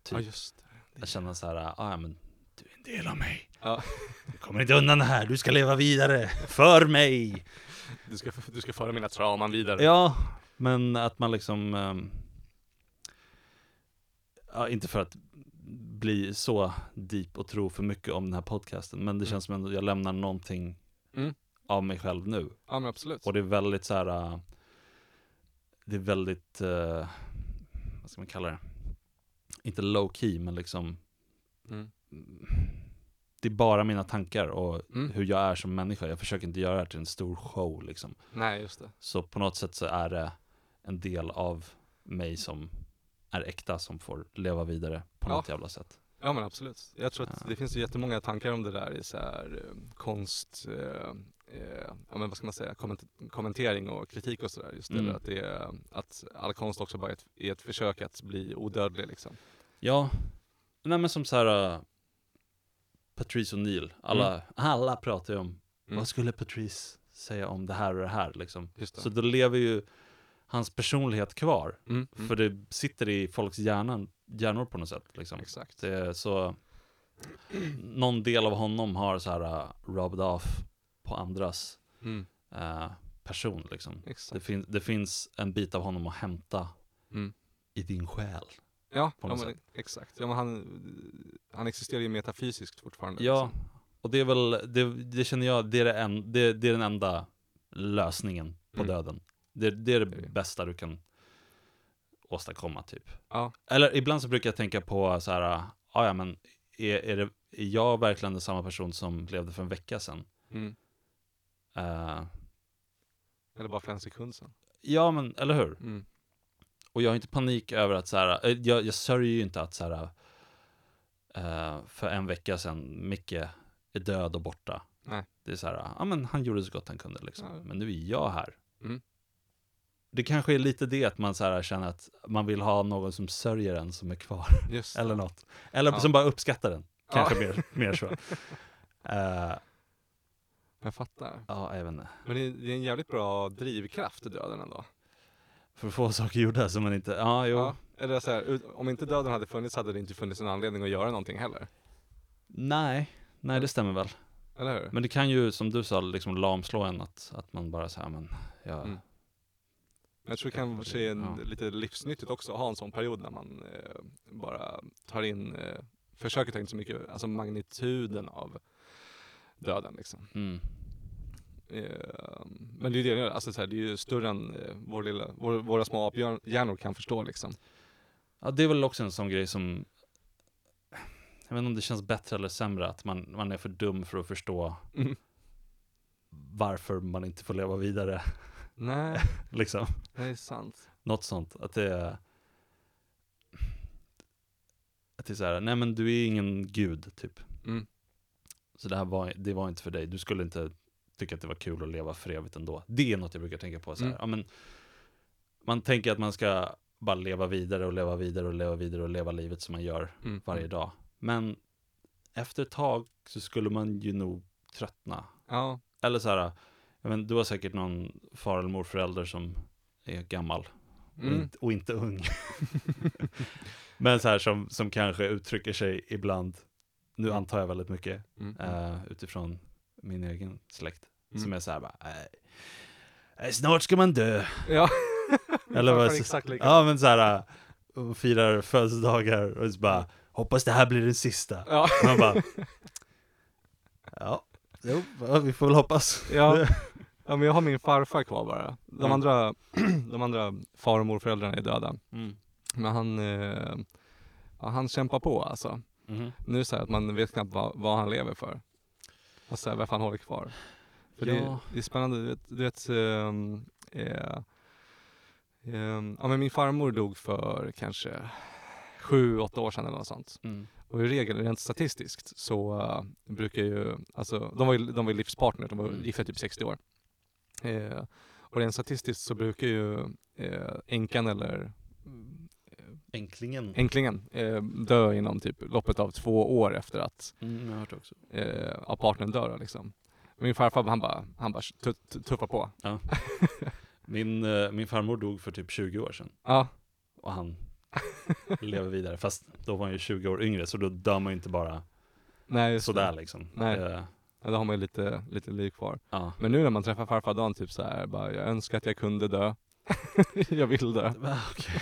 Typ. Ja just det. Jag känner så här, ah, ja men du är en del av mig. Ja. Du kommer inte undan det här, du ska leva vidare. För mig! Du ska, du ska föra mina trauman vidare. Ja, men att man liksom ehm, Ja, inte för att bli så deep och tro för mycket om den här podcasten Men det Mm. känns som att jag lämnar någonting Mm. av mig själv nu Ja men absolut. Och det är väldigt så här. äh, Det är väldigt äh, Vad ska man kalla det? Inte low key men liksom Mm. det är bara mina tankar och Mm. hur jag är som människa. Jag försöker inte göra det här till en stor show liksom. Nej, just det. Så på något sätt så är det en del av mig som är äkta som får leva vidare på Ja. något jävla sätt. Ja men absolut. Jag tror att Ja. det finns ju jättemånga tankar om det där i så här eh, konst, eh, eh, ja men vad ska man säga, komment- kommentering och kritik och sådär. Just det Mm. att det är, att all konst också bara är ett, är ett försök att bli odödlig liksom. Ja, nej men som så här uh, Patrice O'Neill, alla, alla pratar ju om Mm. vad skulle Patrice säga om det här och det här liksom. Just det. Så då lever ju hans personlighet kvar. mm, mm. För det sitter i folks hjärnan, hjärnor på något sätt liksom. Exakt. Det så någon del av honom har så här uh, rubbed off på andras Mm. uh, person liksom. Det, fin- det finns en bit av honom att hämta Mm. i din själ. Ja, ja men, exakt. Ja, men han, han existerar ju metafysiskt fortfarande. Ja, liksom. och det är väl, det, det känner jag, det är, en, det, det är den enda lösningen på Mm. döden. Det, det är det bästa du kan åstadkomma typ. Ja. Eller ibland så brukar jag tänka på så här, ah, ja men är, är, det, är jag verkligen den samma person som levde för en vecka sedan? Mm. Eh, Eller bara för en sekund sedan. ja men, eller hur? Mm. Och jag har inte panik över att så här, eh, jag, jag sörjer ju inte att så här, eh, för en vecka sedan Micke är död och borta. Nej. Det är så här, ja men han gjorde så gott han kunde liksom. Ja. Men nu är jag här. Mm. Det kanske är lite det att man så här känner att man vill ha någon som sörjer en som är kvar. Eller något. Eller Ja. som bara uppskattar den. Kanske Ja. mer, mer så. [laughs] Eh, Jag fattar. ja, jag vet inte. Men det är, en jävligt bra drivkraft i döden ändå. För att få saker gjorda som man inte, ja jo. Ja. Eller så här, om inte döden hade funnits hade det inte funnits en anledning att göra någonting heller. Nej, nej det stämmer väl. Eller hur? Men det kan ju, som du sa, liksom lamslå en att, att man bara säger men, jag, Mm. Jag tror det är en, Ja. lite livsnyttigt också att ha en sån period när man eh, bara tar in, eh, försöker ta in så mycket, alltså magnituden av döden liksom. mm, Eh, men det är ju det, alltså så här, det är ju större än eh, vår lilla, vår, våra små aphjärnor kan förstå liksom. Ja, det är väl också en sån grej som Jag vet inte om det känns bättre eller sämre att man, man är för dum för att förstå Mm. varför man inte får leva vidare Nej, [laughs] liksom, det är sant. något sånt, att det är Att det är såhär, nej men du är ingen gud typ Mm. Så det här var, det var inte för dig, du skulle inte tycka att det var kul att leva för evigt ändå Det är något jag brukar tänka på så här. Mm. Ja, men Man tänker att man ska bara leva vidare och leva vidare och leva vidare och leva livet som man gör Mm. varje dag. Men efter ett tag så skulle man ju nog tröttna. Ja, Eller så här, vet, du har säkert någon far eller morförälder som är gammal och, Mm. inte, och inte ung. [laughs] Men så här som, som kanske uttrycker sig ibland, nu antar jag väldigt mycket, Mm. eh, utifrån min egen släkt, Mm. som är så här bara, "Nej, nej, snart ska man dö. Ja. [laughs] Eller vad- exakt lika. Ja men så här, och firar födelsedagar och så bara, hoppas det här blir den sista. Ja. Man bara, [laughs] ja, jo, vi får väl hoppas. Ja. Ja, men jag har min farfar kvar bara. De Mm. andra, [clears throat] de andra far och morföräldrarna är döda. Mm. Men han, eh, ja, han kämpar på alltså. Mhm. Nu är det så att man vet knappt vad, vad han lever för. Och så här, varför han håller kvar. För det, Ja. det är spännande, du vet, du vet ehm, eh, ehm, ja men min farmor dog för kanske sju, åtta år sedan eller något sånt. Mm. Och i regel, rent statistiskt, så uh, brukar ju, alltså de var ju, de var ju livspartner, de var Mm. gifta typ 60 år. Eh, och rent statistiskt så brukar ju eh, änkan eller mm, Änklingen. eh, dö inom typ loppet av två år efter att Mm, jag har hört också. eh, ja, partnern dör liksom. Min farfar han bara, han bara tu- tu- tuffar på. [laughs] Min, eh, min farmor dog för typ 20 år sedan Ja, och han [laughs] lever vidare. Fast då var han ju 20 år yngre så då dör man ju inte bara nej sådär det. liksom. Nej. Eh, Ja, då har man ju lite, lite liv kvar. ja. Men nu när man träffar farfar Dan typ så här, bara, jag önskar att jag kunde dö. [laughs] jag vill dö. Okej.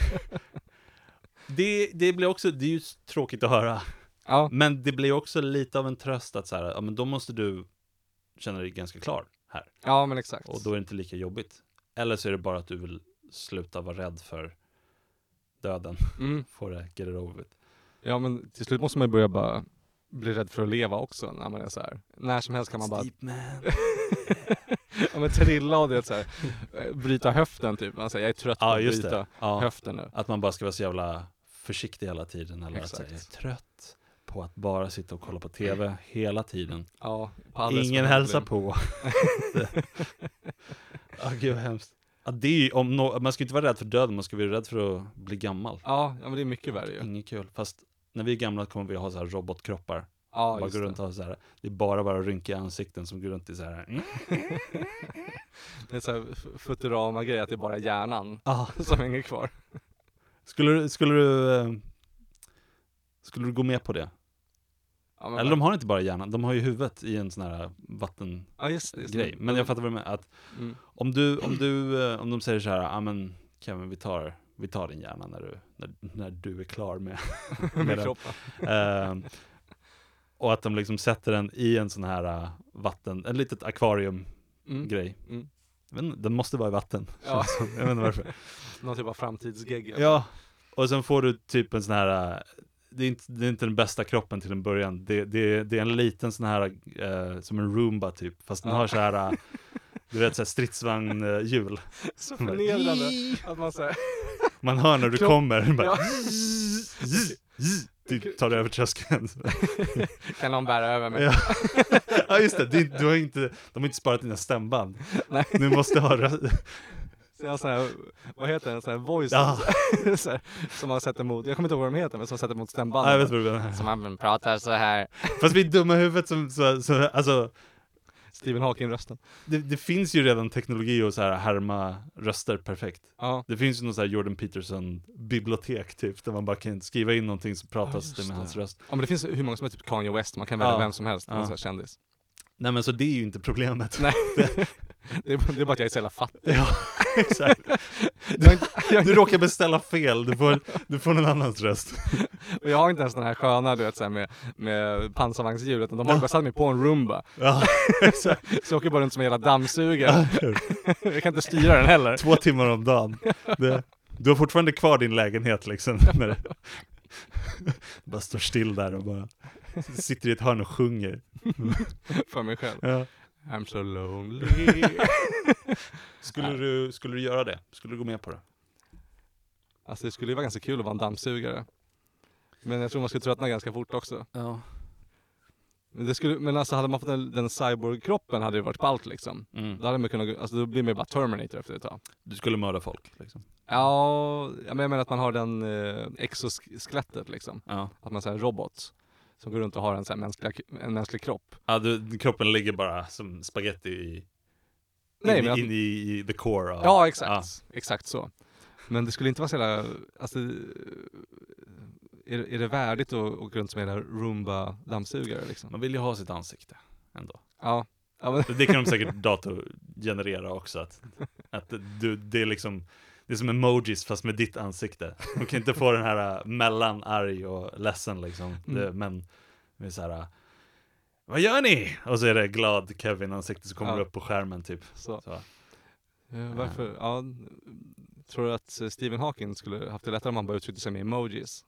det, det blir också, det är ju tråkigt att höra. Ja, Men det blir också lite av en tröst att så här, ja men då måste du känna dig ganska klar här. ja men exakt. Och då är det inte lika jobbigt. Eller så är det bara att du vill sluta vara rädd för döden. Mm. Få det, get it over with. Ja men till slut måste man ju börja bara blir rädd för att leva också när man är så här. När som helst kan man bara Deep man. [laughs] ja, men trilla och det så här, eh, bryta höften typ. Man säger jag är trött på Ja att bryta. Ja. höften nu. Att man bara ska vara så jävla försiktig hela tiden. Eller att säga, jag är Exakt. trött på att bara sitta och kolla på TV hela tiden. Ja, Ingen hälsar på. [laughs] Ja, gud vad hemskt. Ja, det är ju, om no man ska inte vara rädd för döden, man ska vara rädd för att bli gammal. Ja, ja men det är mycket värre ju. Inget kul. Fast när vi är gamla kommer vi ha så här robotkroppar. Ja, bara just går runt det. och så här, det är bara våra rynkiga ansikten som går runt i så här. Mm. [laughs] Det är så här Futurama-grej att det är bara hjärnan Ah. [laughs] som hänger kvar. Skulle, du- skulle du eh, Skulle du gå med på det? Ja, men Eller de har inte bara hjärnan, de har ju huvudet i en sån här vattengrej. Ja just. Just. Men jag fattar vad du menar, att Mm. om du, om du, eh, om de säger så här, ja men Kevin vi tar, vi tar din hjärna när du, när, när du är klar [laughs] med, Med den. kroppen. Ehm, och att de liksom sätter den i en sån här eh, vatten, en litet akvarium-grej. Mm. Mm. Inte, Den måste vara i vatten. Ja. som. [laughs] Jag vet inte varför. [laughs] Någon typ av framtidsgegg. alltså. Ja, och sen får du typ en sån här, eh, det är inte, det är inte den bästa kroppen till en början. Det, det, det är en liten sån här, eh, som en Roomba typ, fast den Ja. har så här, du vet så här stridsvagnhjul. Så förnedrande att man säger Man hör när du Kropp- kommer, [laughs] bara, Ja. [laughs] typ tar du över tröskeln. [laughs] Kan någon bära över mig? Ja. ja just det, är- du har inte, de har inte sparat dina stämband. Nej. Du måste ha. Så jag sån här, vad heter den, sån här voice Ja. så här, som man sätter mot, jag kommer inte ihåg vad de heter men som sätter mot Ja, jag stämbanden. vet vad du menar. som man pratar så här. Fast vi är dumma i huvudet som, så, så, alltså Stephen Hawking-rösten. det, det finns ju redan teknologi och så här härma röster perfekt. Ja. Det finns ju någon så här Jordan Peterson bibliotek typ, där man bara kan skriva in någonting så pratas just det med hans röst. ja men det finns hur många som är typ Kanye West, man kan välja Ja. vem som helst, Ja. någon sån här kändis. Nej men så det är ju inte problemet. Nej. [laughs] det, är, det är bara att jag är så jävla fattig. Ja, [laughs] exakt. [laughs] Jag, Du råkar beställa fel, du får, du får någon annans röst. och jag har inte ens den här sköna du vet så här, med, med pansarvagnshjul utan de har bara satt mig på en Roomba. Ja, exakt. Så jag åker bara runt som en jävla dammsugare. jag kan inte styra den heller. Två timmar om dagen. Det, du har fortfarande kvar din lägenhet liksom. När bara står still där och bara sitter i ett hörn och sjunger. [laughs] För mig själv. Ja. I'm so lonely. [laughs] Skulle, du, skulle du göra det? Skulle du gå med på det? Alltså det skulle ju vara ganska kul att vara en dammsugare. Men jag tror man skulle tröttna ganska fort också. Ja. Men, det skulle, men alltså hade man fått den, den cyborg-kroppen hade det varit ballt liksom. Mm. Då hade man kunnat, alltså då blir man ju bara Terminator efter ett tag. Du skulle mörda folk liksom. Ja, ja, men jag menar att man har den eh, exoskelettet liksom. Ja. Att man är en robot. Som går runt och har en, så här mänskliga, en mänsklig kropp. ja du, kroppen ligger bara som spaghetti i, Nej, in, men att- in i, i the core av, Ja, exakt. Exakt så. Men det skulle inte vara så jävla, alltså, är, är det värdigt att åka runt som en Roomba-dammsugare liksom? Man vill ju ha sitt ansikte ändå. Ja. ja men, Det kan de säkert datorgenerera också. Att, att du, det är liksom det är som emojis fast med ditt ansikte. De kan inte få den här äh, mellan arg och ledsen liksom. Det, Mm. men det är så här. äh, Vad gör ni? Och så är det glad Kevin-ansikte som kommer Ja. upp på skärmen typ. så. Så. Eh, varför, ja, tror du att eh, Stephen Hawking skulle haft det lättare om han bara uttryckte sig med emojis?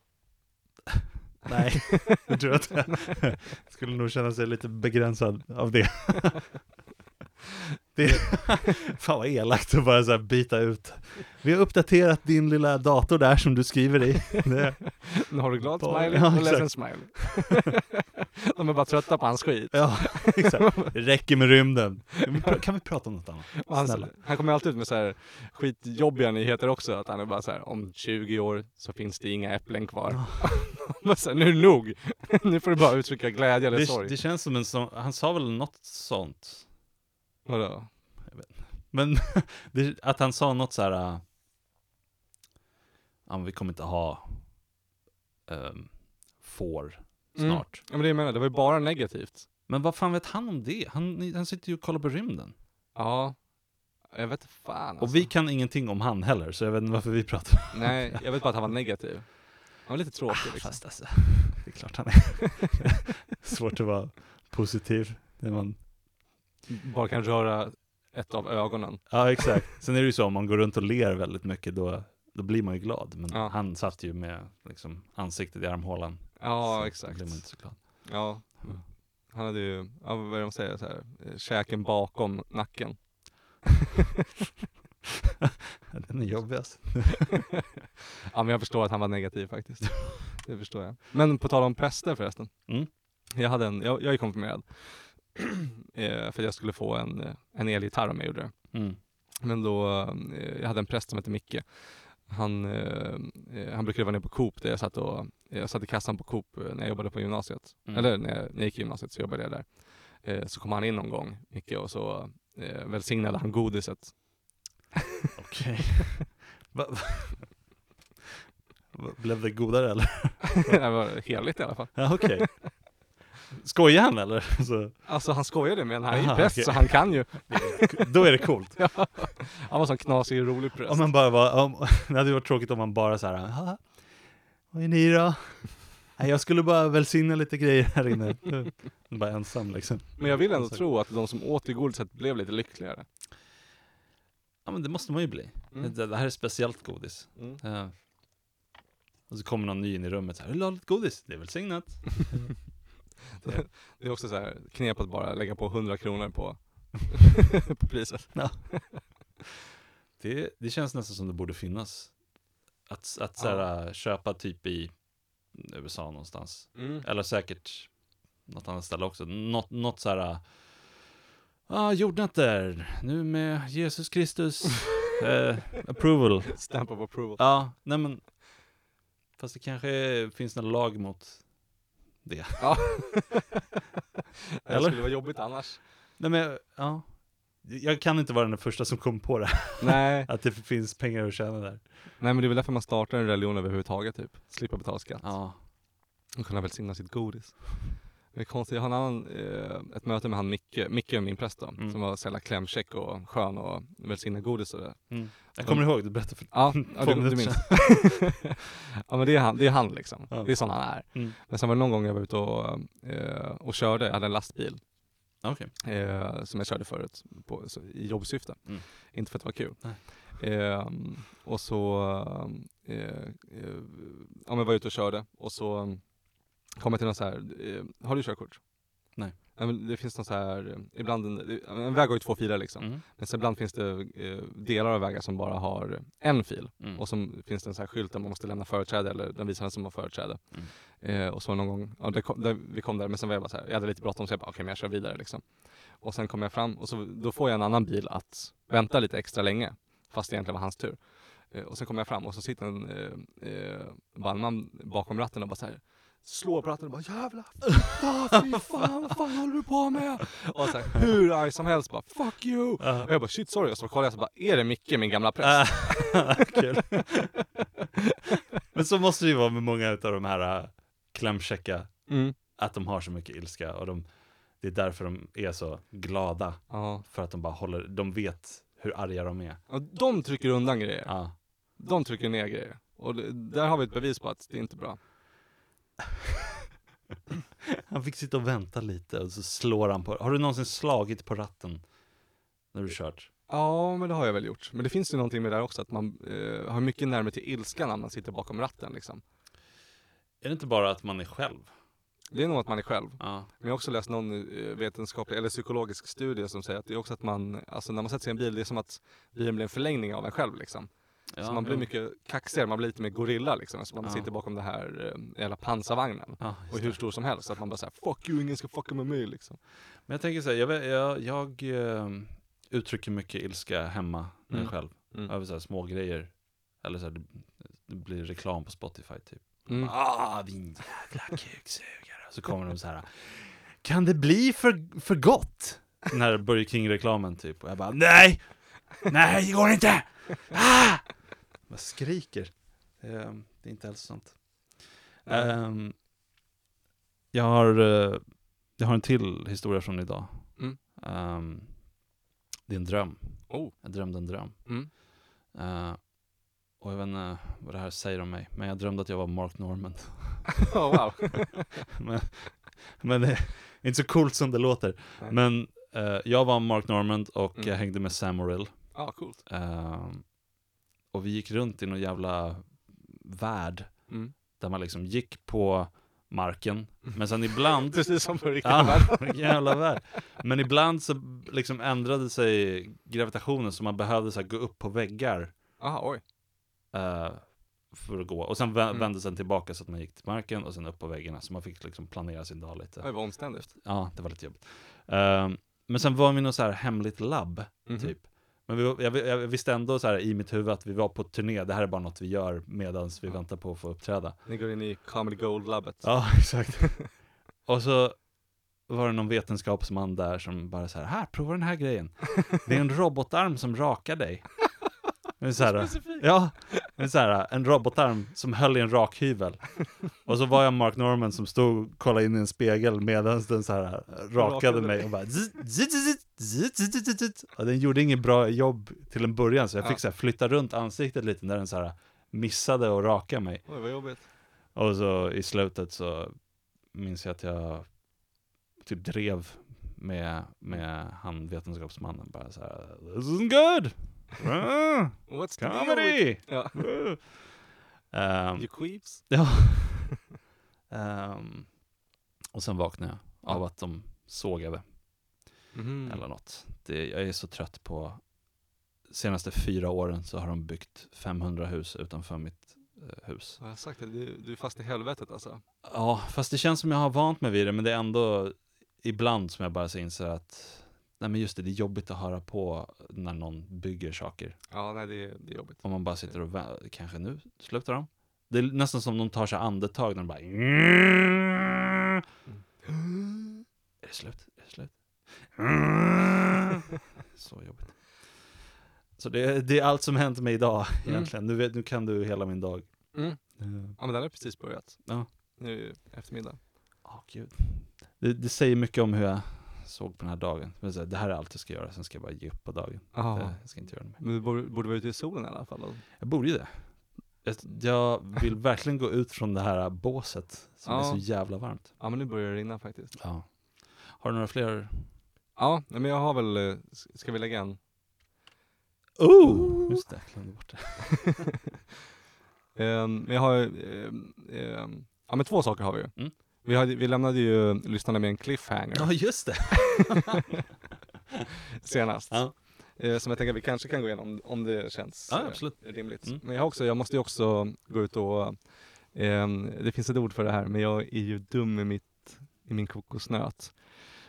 [laughs] Nej, jag tror att jag skulle nog känna sig lite begränsad av det. [laughs] det [laughs] fan vad elakt att bara så byta ut. Vi har uppdaterat din lilla dator där som du skriver i. Det, [laughs] Nu har du glad Bara- smiley ja, och ledsen smiley. [laughs] De är bara trötta på hans skit. ja, exakt. Det räcker med rymden. Kan vi, pra- kan vi prata om något annat? Han, han kommer alltid ut med så här skitjobbiga nyheter också. Att han är bara så här, om 20 år så finns det inga äpplen kvar. Så här, nu är det nog. nu får du bara uttrycka glädje eller Det, sorg. det känns som en sån, han sa väl något sånt. Vadå? Men [laughs] det, att han sa något så här. äh, Ja, men vi kommer inte ha um, får Mm. snart. Ja men det jag menar, det var ju bara negativt. Men vad fan vet han om det? Han, han sitter ju och kollar på rymden. Ja. Jag vet fan alltså. Och vi kan ingenting om han heller, så jag vet inte varför vi pratar. Nej, jag vet bara att han var negativ. Han var lite tråkig liksom. Fast alltså, det är klart han är. [laughs] [laughs] Svårt att vara positiv. När man... Bara kan röra ett av ögonen. Ja, exakt. Sen är det ju så, om man går runt och ler väldigt mycket, då, då blir man ju glad. Men Ja. han satt ju med liksom, ansiktet i armhålan. Ja, så exakt. Då blir man inte så glad. Ja. Han hade ju, ja, vad är det de säger, så här, käken bakom nacken. [laughs] Den är jobbigast. [laughs] Ja men jag förstår att han var negativ faktiskt. Det förstår jag. Men på tal om präster förresten. Mm. Jag, hade en, jag, jag är konfirmerad. [clears throat] eh, för att jag skulle få en, eh, en elgitarr om jag gjorde det. Mm. Men då, eh, jag hade en präst som hette Micke. Han, han brukade vara nere på Coop där jag satt, och, jag satt i kassan på Coop när jag jobbade på gymnasiet. Mm. Eller när jag, när jag gick i gymnasiet så jobbade jag där. Så kom han in någon gång, Micke, och så eh, välsignade han godiset. [laughs] Okej. Va- Blev det godare eller? [laughs] det var heligt i alla fall. Ja, okej. Skojar han eller? [laughs] Så, Alltså han skojade med han är ju Aha, präst okej. så han kan ju. då är det coolt. [laughs] Han var sån knasig, rolig präst. Om man bara var, om, [laughs] det hade varit tråkigt om man bara så här, "Haha, vad är ni då? Nej, jag skulle bara välsigna lite grejer här inne. bara ensam liksom. Men jag vill ändå tro att de som åt det godiset blev lite lyckligare. Ja men det måste man ju bli. Mm. Det, det här är speciellt godis. Ja. Och så kommer någon ny in i rummet så här, vill du ha lite godis? Det är välsignat. Det är också så här knep att bara lägga på 100 kronor på, [laughs] på priset. Det, det känns nästan som det borde finnas. Att, att så här, köpa typ i USA någonstans. Eller säkert något annat ställe också. Något, något så här. Ja, ah, jordnötter. Nu med Jesus Kristus. eh, [laughs] approval. Stamp of approval. Ja, nej men. Fast det kanske finns någon lag mot det. Ja. [laughs] det Eller? skulle vara jobbigt annars. Nej men, ja. Jag kan inte vara den första som kom på det. Nej. [laughs] Att det finns pengar att tjäna där. Nej men det är väl därför man startar en religion överhuvudtaget typ. Slippa betala skatt. Ja. Och kunna välsigna sitt godis. Det är konstigt, jag har en annan, eh, ett möte med han Micke, Micke är min präst då, Mm. som var så jävla klämkäck och skön och välsigna godis och det. Mm. Jag kommer ihåg, du berättade för Ja, ja [laughs] du, du minns. [laughs] ja men det är han, det är han liksom. Ja. Det är sån han är. Mm. Men sen var det någon gång jag var ute och, eh, och körde, jag hade en lastbil Okej. eh, som jag körde förut på, så, i jobbsyfte. Mm. Inte för att det var kul. Ehm, och så, eh, eh, ja men var ute och körde och så kom jag till någon så här, eh, har du körkort? Nej. Det finns någon så här, eh, ibland, en, en väg har ju två filer liksom. Mm. Men så ibland finns det eh, delar av vägar som bara har en fil. Mm. Och så finns det en sån här skylt där man måste lämna företräde eller den visar den som har företräde. Mm. Eh, och så någon gång, ja det kom, där, vi kom där men sen var jag bara så här, jag hade lite bråttom så jag bara okej men jag kör vidare liksom. Och sen kom jag fram och så, då får jag en annan bil att vänta lite extra länge. Fast det egentligen var hans tur. Eh, och sen kommer jag fram och så sitter en eh, bandman bakom ratten och bara så här slår på ratten och bara jävlar, [laughs] ah, fy fan, vad fan håller du på med? Och här, hur arg som helst bara fuck you! Och jag bara shit sorry, och så kollar jag så bara, är det Micke min gamla präst? Ah, [laughs] Kul. Men så måste det ju vara med många av de här uh, klämkäcka, Mm. att de har så mycket ilska och de, det är därför de är så glada. Ja. För att de bara håller, de vet hur arga de är. Och de trycker undan grejer. Ja. De trycker ner grejer. Och det, där har vi ett bevis på att det är inte bra. [laughs] Han fick sitta och vänta lite och så slår han på, har du någonsin slagit på ratten? När du kört? Ja, men det har jag väl gjort. Men det finns ju någonting med det där också, att man eh, har mycket närmare till ilska när man sitter bakom ratten liksom. Är det inte bara att man är själv? Det är nog att man är själv. Ja. Men jag har också läst någon eh, vetenskaplig eller psykologisk studie som säger att det är också att man, alltså när man sätter sig i en bil, det är som att bilen blir en förlängning av en själv liksom. Ja så man blir mycket kaxigare, man blir lite mer gorilla liksom. Så man Ja. sitter bakom det här eh, jävla pansarvagnen. Ja, Och hur stor som helst, så att man bara säger fuck you, ingen ska fucka med mig liksom. Men jag tänker så här, jag, jag, jag eh, uttrycker mycket ilska hemma när jag är Mm. själv. Mm. Över så här små grejer. Eller så här, det, det blir reklam på Spotify typ. Mm. Ah, din jävla kuksugare. Så kommer de så här. Kan det bli för, för gott? Den här Burger King-reklamen typ. Och jag bara, nej! Nej, det går inte! Ah! Jag skriker. Det är, det är inte hälsosamt. Nej. Ehm, jag, har, eh, jag har en till historia från idag. Mm. Ehm, det är en dröm. Oh. Jag drömde en dröm. Mm. Eh, och jag vet inte vad det här säger om mig, men jag drömde att jag var Mark Norman. [laughs] Oh, wow. [laughs] men, men det är inte så coolt som det låter. Nej. Men eh, jag var Mark Normand och Mm. jag hängde med Sam Morrill. Ja, coolt. Ehm, och vi gick runt i någon jävla värld Mm. där man liksom gick på marken. Men sen ibland [laughs] Precis som på riktiga Ja, jävla värld. Men ibland så liksom ändrade sig gravitationen så man behövde så gå upp på väggar Aha, oj. eh, för att gå. Och sen Mm. vände sen tillbaka så att man gick till marken och sen upp på väggarna. Så man fick liksom planera sin dag lite. Oj, vad omständigt. Ja, det var lite jobbigt. Ehm, men sen var vi i något så här hemligt labb, Mhm. typ. Men vi, jag, jag visste ändå så här i mitt huvud att vi var på turné, det här är bara något vi gör medan vi väntar på att få uppträda. Ni går in i Comedy Gold-labbet. Ja, [laughs] exakt. och så var det någon vetenskapsman där som bara så här, här, prova den här grejen. Det är en robotarm som rakar dig. Men så här, ja, men så här, en robotarm som höll i en rakhyvel. Och så var jag Mark Norman som stod och kollade in i en spegel medan den så här rakade mig och bara zzz, zzz, zzz. Och den gjorde inget bra jobb till en början så jag Ja. fick så här flytta runt ansiktet lite när den så här missade att raka mig. Oj, vad jobbigt. Och så i slutet så minns jag att jag typ drev med, med han vetenskapsmannen bara så här. This isn't good! Ah, What's comedy! Ja. Ehm, [laughs] You queeps. ja. Ehm, [laughs] och sen vaknade jag av att de sågade Mhm. eller något. Det, jag är så trött på senaste fyra åren så har de byggt 500 hus utanför mitt eh, hus. Vad har jag sagt? det? Du, du är fast i helvetet alltså. Ja, fast det känns som jag har vant mig vid det, men det är ändå ibland som jag bara så inser att Nej men just det, det är jobbigt att höra på när någon bygger saker. Ja, nej det är, det är jobbigt. Om man bara sitter och vä- kanske nu slutar de? Det är nästan som de tar sig andetag när de bara Är det slut? Är det slut? [laughs] Så jobbigt. Så det, det är allt som hänt mig idag Mm. egentligen. Nu, vet, nu kan du hela min dag. Mm. Eh, Ja men den har precis börjat. Ja. Nu eftermiddag. Åh gud. Det, det säger mycket om hur jag såg på den här dagen. Men så här, Det här är allt jag ska göra, sen ska jag bara ge upp på dagen. Det, jag ska inte göra det mer. Men du borde, borde vara ute i solen i alla fall. då. Jag borde ju det. Jag, jag vill [laughs] verkligen gå ut från det här båset som är Ja. så jävla varmt. Ja men nu börjar det rinna faktiskt. Ja. Har du några fler? Ja, men jag har väl, eh, ska vi lägga en? Oh! Just det, jag glömde bort det. [laughs] Men jag har, ehm, ehm, ja men två saker har vi ju. Mm. Vi, hade, vi lämnade ju lyssnarna med en cliffhanger Ja, just det. [laughs] senast. Ja. Eh, Som jag tänker att vi kanske kan gå igenom om det känns Ja, eh, absolut. rimligt. Mm. Men jag, också, jag måste ju också gå ut och, ehm, det finns ett ord för det här, men jag är ju dum i, mitt, i min kokosnöt.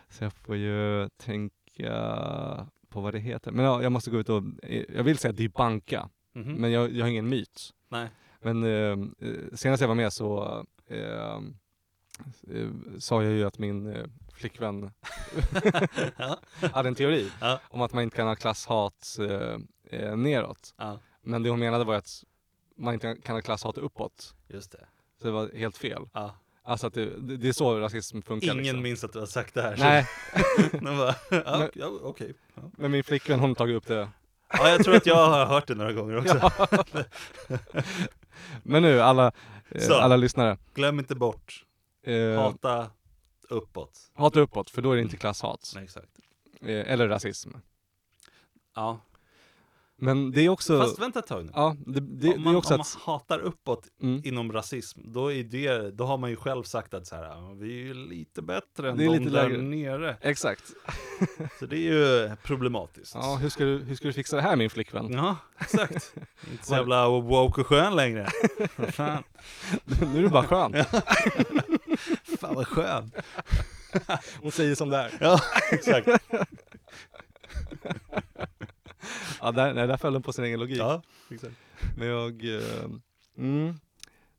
Så jag får ju tänka på vad det heter. Men ja, jag måste gå ut och, eh, jag vill säga debunka, Mhm. men jag, jag har ingen myt. Nej. Men ehm, eh, senast jag var med så ehm, eh, sa jag ju att min eh, flickvän [laughs] hade en teori Ja. om att man inte kan ha klasshat eh, eh, neråt. ja, Men det hon menade var att man inte kan ha klasshat uppåt. just det. Så det var helt fel. Ja. Alltså att det, det, är så rasism funkar. Ingen liksom. minns att du har sagt det här. Nej, [laughs] bara, ja, Men- ja, okej. Ja. men min flickvän hon tagit upp det. ja, jag tror att jag har hört det några gånger också. [laughs] Men nu alla, eh, alla lyssnare. Glöm inte bort, Eh, hata uppåt. hata uppåt, för då är det inte klasshat. Nej, exakt. Eh, eller rasism. Ja, Men det är också, fast vänta ett tag nu. ja, det, det, om det man, är också om man hatar uppåt mm, inom rasism, då, är det, då har man ju själv sagt att så här, "Ja, vi är ju lite bättre än Det är de lite där lägre." nere. exakt. [laughs] Så det är ju problematiskt. Ja, hur ska, du, hur ska du fixa det här min flickvän? Ja, exakt. [laughs] Inte så jävla woke och skön längre. Fan, nu är du bara skön. [laughs] fan vad skön. Hon säger som det är. Ja, exakt. Ja, där, nej, där föll den på sin egen logik. Ja, exakt. Men jag, eh, mm,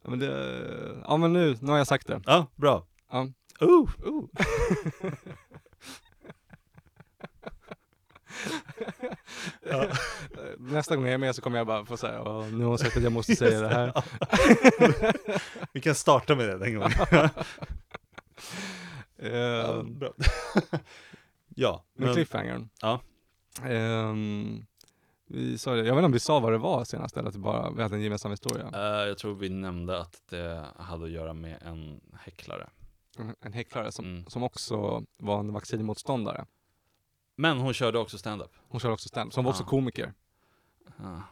ja, men det, ja men nu, nu har jag sagt det. Ja, bra. Ja. Oh. Oh. Ja. [laughs] Nästa gång jag är med så kommer jag bara få säga, nu har hon sagt att jag måste säga det här. Vi kan starta med det den gången. [laughs] Ja, bra. ja, med men, cliffhangern. Ja. Ehm, vi sa det, jag vet inte om vi sa vad det var senast eller att det bara, vi hade en gemensam historia. eh, jag tror vi nämnde att det hade att göra med en häcklare. En- En häcklare som, Mm. som också var en vaccinmotståndare. Men hon körde också stand-up. Hon kör också stand som var också Ja. komiker Ja,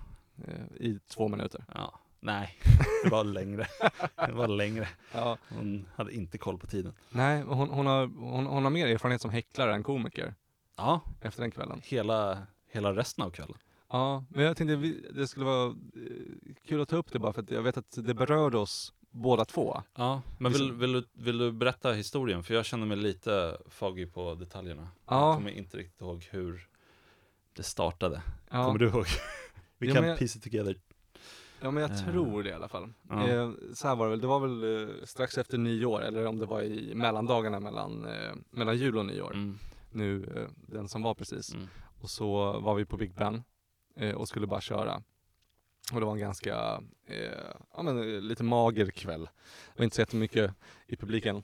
eh, i två minuter. ja. Nej, det var längre. [laughs] Det var längre. Ja. Hon hade inte koll på tiden. Nej, hon, hon, har, hon, hon har mer erfarenhet som häcklare än komiker Ja, efter den kvällen. hela, hela resten av kvällen. Ja, men jag tänkte vi, det skulle vara eh, kul att ta upp det bara för att jag vet att det berörde oss båda två. Ja, men vill, vill, du, vill du berätta historien? För jag känner mig lite foggy på detaljerna. Ja. Jag kommer inte riktigt ihåg hur det startade. Ja, Kommer du ihåg? [laughs] Vi Ja, kan jag- piece it together. ja men jag Eh. tror det i alla fall. Ja. Eh, så här var det väl, det var väl strax efter nyår, eller om det var i mellandagarna mellan, eh, mellan jul och nyår. Mm, Nu, eh, den som var precis. mm. Och så var vi på Big Ben eh, och skulle bara köra. Och det var en ganska, eh, ja men lite mager kväll. Det var inte så jättemycket i publiken,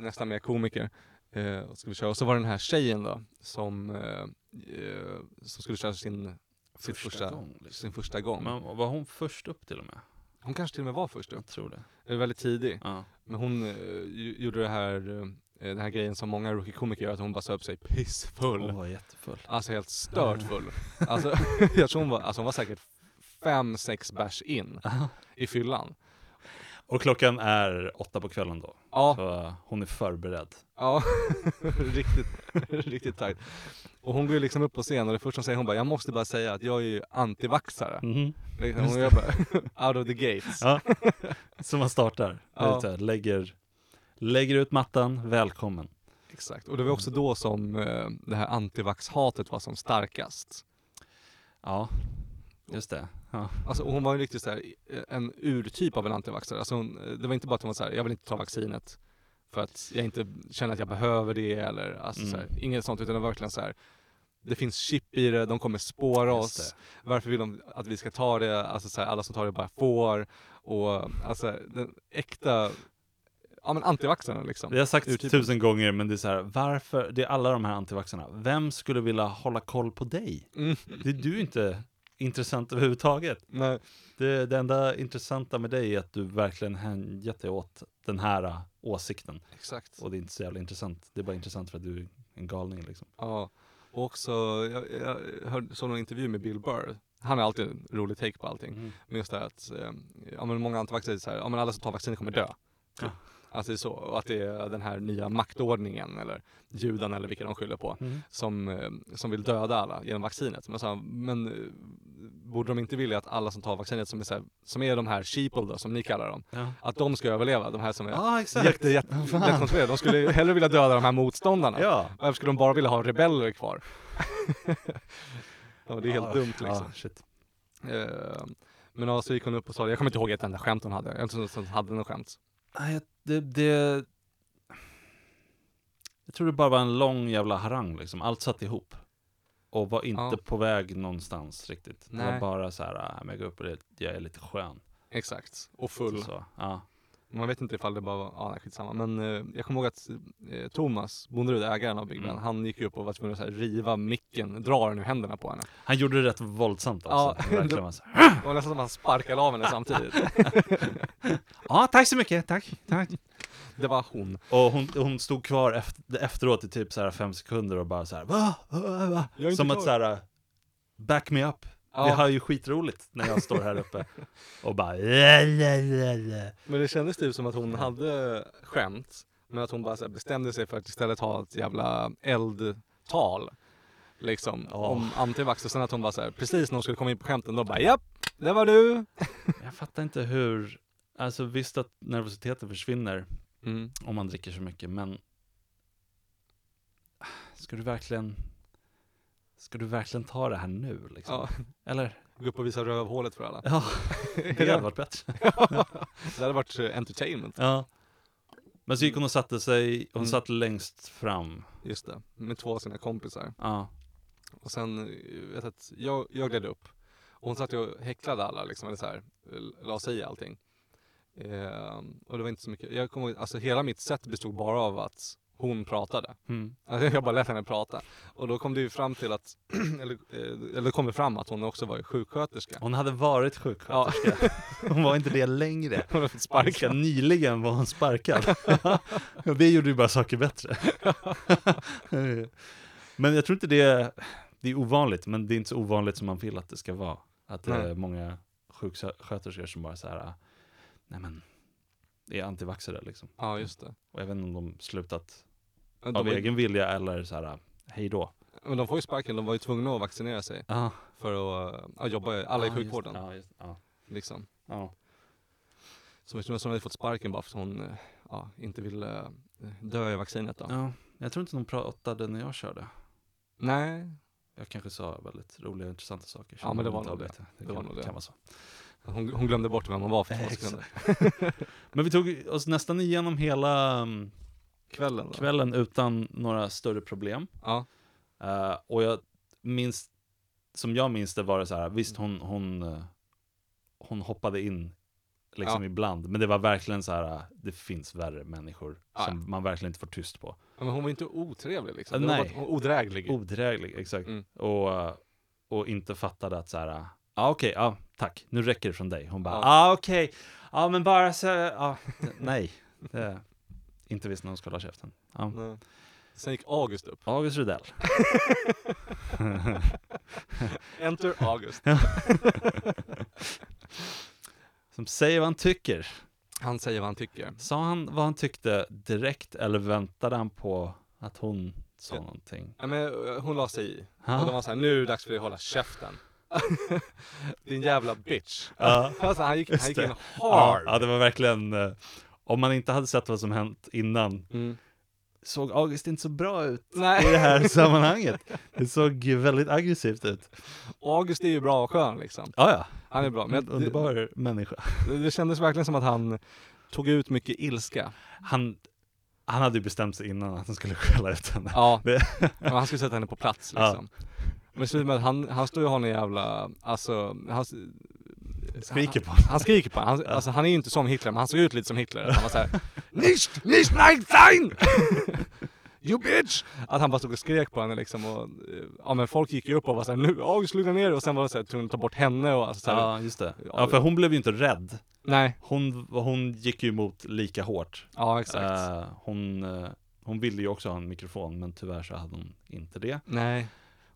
nästan mer komiker. Och skulle köra. Och så var det den här tjejen då som, som skulle köra sin, sitt första, gång. Liksom. sin första gång. Men var hon först upp till och med? Hon kanske till och med var först Jag upp. tror det. Väldigt tidig. Ja. Men hon ju- gjorde det här, den här grejen som många rookie-komiker gör, att hon bara söp sig pissfull. Hon var jättefull. Alltså helt stört full. [laughs] Alltså, [laughs] jag tror hon var, alltså hon var säkert fem, sex bärs in i fyllan. Och klockan är åtta på kvällen då. Ja, Så uh, hon är förberedd. ja. [laughs] riktigt, riktigt tajt. Och hon går liksom upp på scen och det första hon säger hon bara, jag måste bara säga att jag är ju antivaxare. Mhm. Liksom, Hon gör bara, out of the gates. Ja. Så man startar. Ja. Lägger, lägger ut mattan, välkommen. Exakt. Och det var också då som eh, det här antivax-hatet var som starkast. Ja, just det. Ja. Alltså, hon var ju riktigt så här, eh, en urtyp av en antivaxare. Alltså hon, eh, det var inte bara att hon var så här, jag vill inte ta vaccinet för att jag inte känner att jag behöver det eller alltså, så här, Mm. inget sånt utan det var verkligen så här. Det finns chip i det, de kommer spåra oss. Varför vill de att vi ska ta det? Alltså så här, alla som tar det bara får. Och alltså den äkta, ja men antivaxarna liksom. Vi har sagt Urtypen. tusen gånger, men det är så här, varför, det är alla de här antivaxarna. Vem skulle vilja hålla koll på dig? Mm. Det, du är inte intressant överhuvudtaget. Nej. Det, det enda intressanta med dig är att du verkligen hängett dig åt den här uh, åsikten. Exakt. Och det är inte så jävla intressant. Det är bara intressant för att du är en galning liksom. Ja, och också, jag, jag hörde, såg någon intervju med Bill Burr. Han har alltid en rolig take på allting. Mm. Men just det här att, eh, ja men många antivaxxare säger så här, ja men alla som tar vaccin kommer dö. Ja. Alltså det är så, att det är den här nya maktordningen eller judarna eller vilka de skyller på. Mm. Som, eh, som vill döda alla genom vaccinet. Men, så, här, men eh, borde de inte vilja att alla som tar vaccinet som är, så här, som är de här sheeple då, som ni kallar dem, Ja. att de ska överleva, de här som är exakt. jätte, jätte, jättekontrollerade. De skulle hellre vilja döda de här motståndarna. Ja. Varför skulle de bara vilja ha rebeller kvar? [laughs] ja, det är helt Ja, dumt liksom. Shit. Eh, men ja, så gick hon upp och sa. Jag kommer inte ihåg ett enda skämt hon hade. Jag tror inte hon hade något skämt. Nej, det, det... Jag tror det bara var en lång jävla harang liksom. Allt satt ihop. Och var inte Ja. på väg någonstans riktigt. Det var bara så här, men jag går upp och det, jag är lite skön. Exakt. Och full. Så, ja. Man vet inte ifall det bara var, ja nej, skitsamma. Men eh, jag kommer ihåg att eh, Thomas, Bonderud, ägaren av Big Ben, Mm. han gick ju upp och var tvungen att så här, riva micken, dra den ur händerna på henne. Han gjorde det rätt våldsamt också. Ja, Det verkligen var så här, Det var nästan som att han sparkade av henne [laughs] samtidigt. Ja, tack så mycket, tack, tack. Det var hon. Och hon, hon stod kvar efter, efteråt i typ så här fem sekunder och bara så här, va? va, va, Som att klar. så här, back me up. Ja. Vi har ju skitroligt när jag står här uppe [laughs] och bara. Men det kändes typ som att hon hade skämt, men att hon bara bestämde sig för att istället ha ett jävla eldtal. Liksom, Ja. om antivax. Och sen att hon bara så här, precis när hon skulle komma in på skämten, då bara japp, det var du. [laughs] Jag fattar inte hur, alltså visst att nervositeten försvinner Mm. om man dricker så mycket, men ska du verkligen, ska du verkligen ta det här nu liksom? Ja, Eller? gå upp och visa rövhålet för alla. Ja, [laughs] det hade varit bättre. det hade varit eh, entertainment. Ja. Men så gick hon och satte sig, hon Mm. satt längst fram. Just det, med två av sina kompisar. Ja. Och sen, eh, vet jag, att jag, jag gled upp. Och hon satt ju och häcklade alla liksom, eller så här, la sig i allting. Eh, och det var inte så mycket, jag kommer alltså hela mitt set bestod bara av att hon pratade. Mm. Alltså jag bara lät henne prata. Och då kom det ju fram till att, [clears throat] eller, eh, eller kom det fram att hon också var sjuksköterska. Hon hade varit sjuksköterska. [laughs] Hon var inte det längre. Hon hade fått Ganska sparken. nyligen var hon sparkad. Och det gjorde ju bara saker bättre. [laughs] men jag tror inte det, det är ovanligt, men det är inte så ovanligt som man vill att det ska vara. Att det är Nej. många sjuksköterskor som bara så här, nej men, är antivaxxare liksom. Ja, just det. Och inte om de slutat Av de, är- egen vilja eller så här, hej då. men de får ju sparken, de var ju tvungna att vaccinera sig Ja, för att ja, jobba, alla i ja, sjukvården. Just, ja, just, ja, Liksom. ja. Så som som hade fått sparken bara för att hon eh, ja, inte ville eh, dö i vaccinet då. ja, jag tror inte de pratade när jag körde. Nej, Jag kanske sa väldigt roliga och intressanta saker. Ja, men det var inte nog det. Det kan, var nog det. kan vara så. hon, hon glömde bort vem hon var för två [laughs] sekunder. Men vi tog oss nästan igenom hela mm, Kvällen då? kvällen utan några större problem. Ja, Eh, och jag minns, som jag minns det var det så här, visst hon, hon, hon hoppade in liksom Ja. ibland, men det var verkligen så här, det finns värre människor Ja. som man verkligen inte får tyst på. Ja, men hon var inte otrevlig liksom. Var nej. Odräglig. Odräglig, exakt. Mm. Och, och inte fattade att så här, ja okej, ja tack, nu räcker det från dig. Hon bara, ja ah, okej, ja men bara så, d- nej. [laughs] Det, inte visst när hon skulle ha käften. Ja. Nej. Sen gick August upp. August Rydell. [laughs] Enter August. [laughs] Som säger vad han tycker. Han säger vad han tycker. Sa han vad han tyckte direkt eller väntade han på att hon sa Ja. någonting? Ja, men, eh, hon la sig i. Ja. Och de var såhär, nu är det dags för dig att hålla käften. [laughs] Din jävla bitch. Ja. Alltså, han gick, han gick in hard. ja, det var verkligen, eh, om man inte hade sett vad som hänt innan, Mm. såg August inte så bra ut i Nej, det här [laughs] sammanhanget. Det såg väldigt aggressivt ut. August är ju bra och skön liksom. Ja, ja. Han är bra. Men det, Underbar människa. det, det kändes verkligen som att han tog ut mycket ilska. Han, han hade ju bestämt sig innan att han skulle skälla ut henne. Ja, Det- men han skulle sätta henne på plats Ja. liksom. Men det slutar med att han, han står ju och har en jävla, alltså, han, Skriker på han, han skriker på honom. han, alltså, han är ju inte som Hitler, men han såg ut lite som Hitler. Han var såhär, [laughs] Nicht, nicht nein sein! You bitch! Att han bara stod och skrek på henne liksom och, eh, ja men folk gick ju upp och var såhär, nu, August lugna ner och sen var det såhär, tvungen att ta bort henne och alltså, såhär, Ja, just det. Ja, för hon blev ju inte rädd. nej, Hon, hon gick ju emot lika hårt. ja exakt. Eh, hon, eh, hon ville ju också ha en mikrofon, men tyvärr så hade hon inte det. Nej,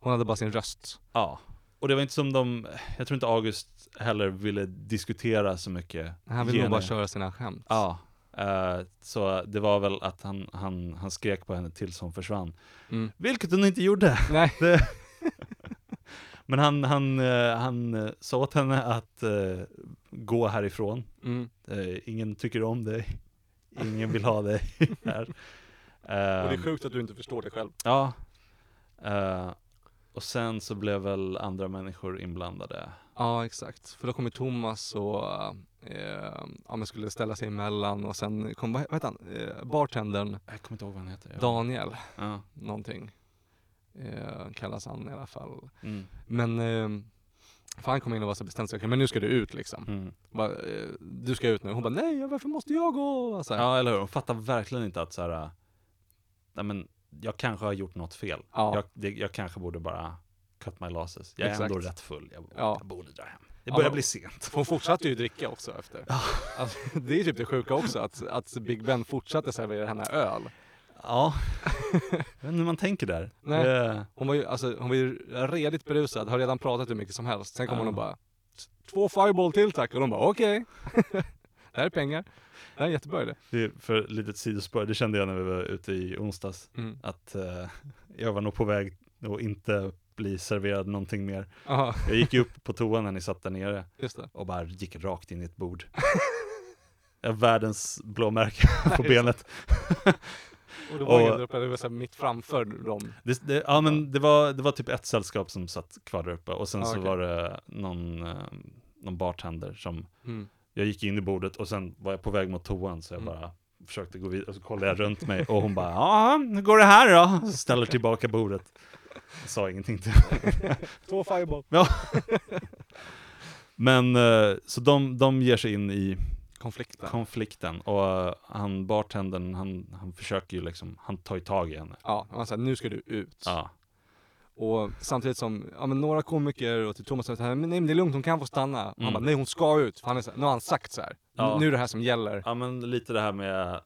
hon hade bara sin röst. Ja. Och det var inte som de, jag tror inte August heller ville diskutera så mycket. Han ville nog bara köra sina skämt. Ja. eh, så det var väl att han, han, han skrek på henne tills hon försvann. Mm. Vilket hon inte gjorde. Nej, [laughs] Det... Men han, han, eh, han eh, sa åt henne att eh, gå härifrån. mm. Ingen tycker om dig. Ingen vill ha dig [laughs] här. och det är sjukt att du inte förstår det själv. Ja. Och sen så blev väl andra människor inblandade. Ja exakt, för då kom ju Thomas och eh, ja, men skulle ställa sig emellan och sen kom, vad heter han, eh, bartendern Jag kommer inte ihåg vad han heter. Daniel, Ja. någonting. Eh, kallas han i alla fall. Mm. Men, eh, för han kom in och var så bestämd sig, okej men nu ska du ut liksom. Mm. Bara, eh, du ska ut nu. Hon bara, nej varför måste jag gå? Så här. Ja, eller hur? De fattar verkligen inte att så här, nej men, jag kanske har gjort något fel. Ja. Jag, det, jag kanske borde bara cut my losses. Jag är Exakt. ändå rätt full. Jag, Ja. jag borde dra hem. Det Ja, börjar men- bli sent. Hon fortsatte ju dricka också efter. Alltså, det är typ det sjuka också, att, att Big Ben fortsatte servera henne öl. Ja, jag vet inte hur man tänker där. Nej. Det, Hon var ju, alltså, hon var ju redigt berusad, har redan pratat hur mycket som helst. Sen kom Ja. hon och bara Två fireball till tack och de bara okej. [laughs] det här är pengar. Det är en jättebra idé. det är för litet sidospår, det kände jag när vi var ute i onsdags. Mm. Att eh, jag var nog på väg att inte bli serverad någonting mer. Aha, Jag gick ju upp på toan när ni satt där nere det. och bara gick rakt in i ett bord. [laughs] Jag världens blåmärke [laughs] på benet. Och då var Och- ingen där uppe, det var så här mitt framför dem. Det, det, ja men det var, det var typ ett sällskap som satt kvar där uppe och sen Ah, så okej. var det någon, eh, någon bartender som, Mm. Jag gick in i bordet och sen var jag på väg mot toan så jag Mm. bara försökte gå vidare och så kollade jag runt mig och hon bara [laughs] ja, hur går det här då? Så ställer tillbaka bordet. Jag sa ingenting till [laughs] Två fireball. Men eh, så de, de ger sig in i Konflikten. konflikten och eh, han bartendern han, han försöker ju liksom, han tar ju tag i henne. ja, han sa nu ska du ut. Ja, Och samtidigt som, ja men några komiker och till Thomas sa så här, men nej men det är lugnt, hon kan få stanna. Och Han Mm. bara, nej hon ska ut. För han är så här, nu har han sagt så här. Ja. nu är det här som gäller. ja men lite det här med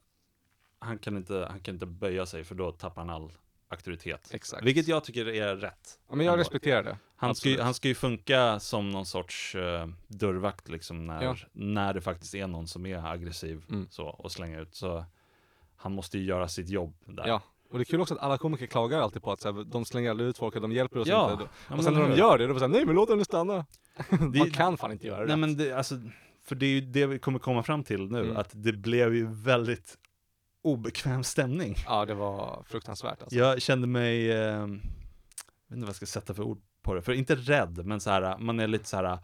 han kan, inte, han kan inte böja sig för då tappar han all auktoritet. Exakt. Vilket jag tycker är rätt. Ja, men jag respekterar det. Han ska, ju, han ska ju funka som någon sorts uh, dörrvakt liksom när, Ja. när det faktiskt är någon som är aggressiv Mm. så, och slänga ut. Så han måste ju göra sitt jobb där. Ja. Och det är kul också att alla komiker klagar alltid på att så här, de slänger aldrig ut folk och de hjälper oss Ja, inte. Och sen när de gör det, då är det såhär, nej men låt henne stanna. [laughs] Det- Man kan fan inte göra det. Nej men det, alltså, för det är ju det vi kommer komma fram till nu, Mm. att det blev ju väldigt obekväm stämning. Ja, det var fruktansvärt alltså. Jag kände mig, eh, jag vet inte vad jag ska sätta för ord på det, för inte rädd, men så här, man är lite så här.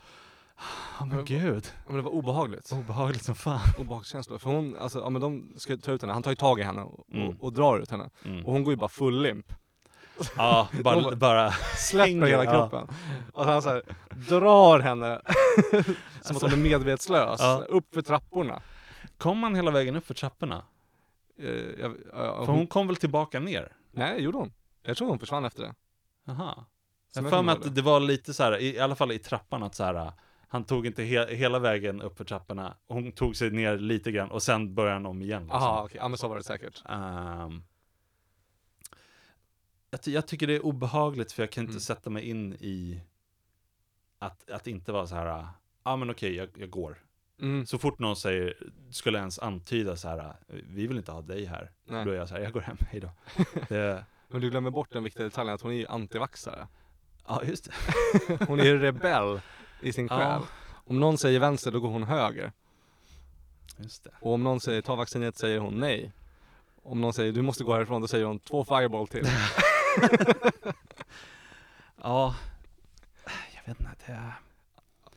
Ja men Men- gud, Men det var obehagligt. obehagligt som fan. Obehagskänslor. För hon, alltså, ja men de ska ta ut henne, han tar ju tag i henne och, Mm. och, och drar ut henne. Mm. Och hon går ju bara full limp. Ja, [laughs] bara, bara- bara Släpper hela ja. kroppen. Och han så här, drar henne [laughs] som att hon är medvetslös, Ja. upp för trapporna. Kom man hela vägen upp för trapporna? Eh, jag, ja, För hon kom väl tillbaka ner? Nej, gjorde hon? Jag tror hon försvann efter det. Jaha. Jag för mig att det var lite så här, i, i alla fall i trappan att så här, han tog inte he, hela vägen upp för trapporna, hon tog sig ner lite grann och sen började han om igen. Liksom. Okej. Ja men så var det säkert. Ehm, jag, ty- jag tycker det är obehagligt för jag kan inte Mm. sätta mig in i att, att inte vara så här, ja ah, men okej, jag, jag går. Mm. Så fort någon säger, skulle ens antyda så här, vi vill inte ha dig här. Nej. Då är jag så här, jag går hem, hejdå. [laughs] det, Men du glömmer bort den viktiga detaljen att hon är ju antivaxare. ja, just det. [laughs] Hon är ju rebell i sin Ja. själ. Om någon säger vänster, då går hon höger. Just det. Och om någon säger ta vaccinet, säger hon nej. Om någon säger du måste gå härifrån, då säger hon två fireball till. [laughs] [laughs] Ja, jag vet inte. Det...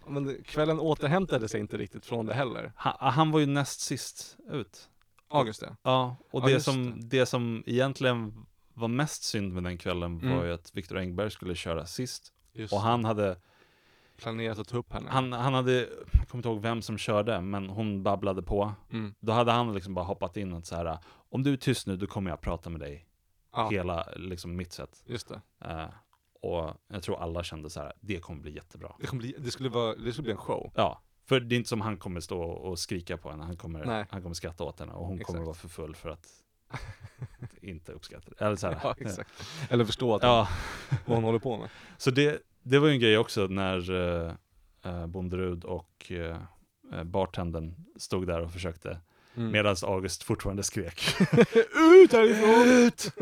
Men kvällen återhämtade sig inte riktigt från det heller. Han, han var ju näst sist ut. August det. Ja, och Ja, det, just som, det. som egentligen var mest synd med den kvällen var Mm. ju att Viktor Engberg skulle köra sist. Just Och han hade, planerat att ta upp henne. han, han hade, jag kommer inte ihåg vem som körde, men hon babblade på. Mm. Då hade han liksom bara hoppat in och så här, om du är tyst nu, då kommer jag prata med dig. Ja, Hela, liksom mitt sätt. just det. Eh, och jag tror alla kände så här, det kommer bli jättebra. Det, kommer bli, det, skulle vara, det skulle bli en show. Ja, för det är inte som han kommer stå och skrika på henne, han kommer, Nej. han kommer skratta åt henne och hon kommer Exakt. vara för full för att inte uppskatta det. Eller så här. [laughs] Ja, exakt. Eller förstå att Ja, vad hon håller på med. [laughs] så det, det var ju en grej också när uh, uh, Bonderud och uh, uh, bartendern stod där och försökte, Mm. medan August fortfarande skrek. [laughs] Ut härifrån! Ut!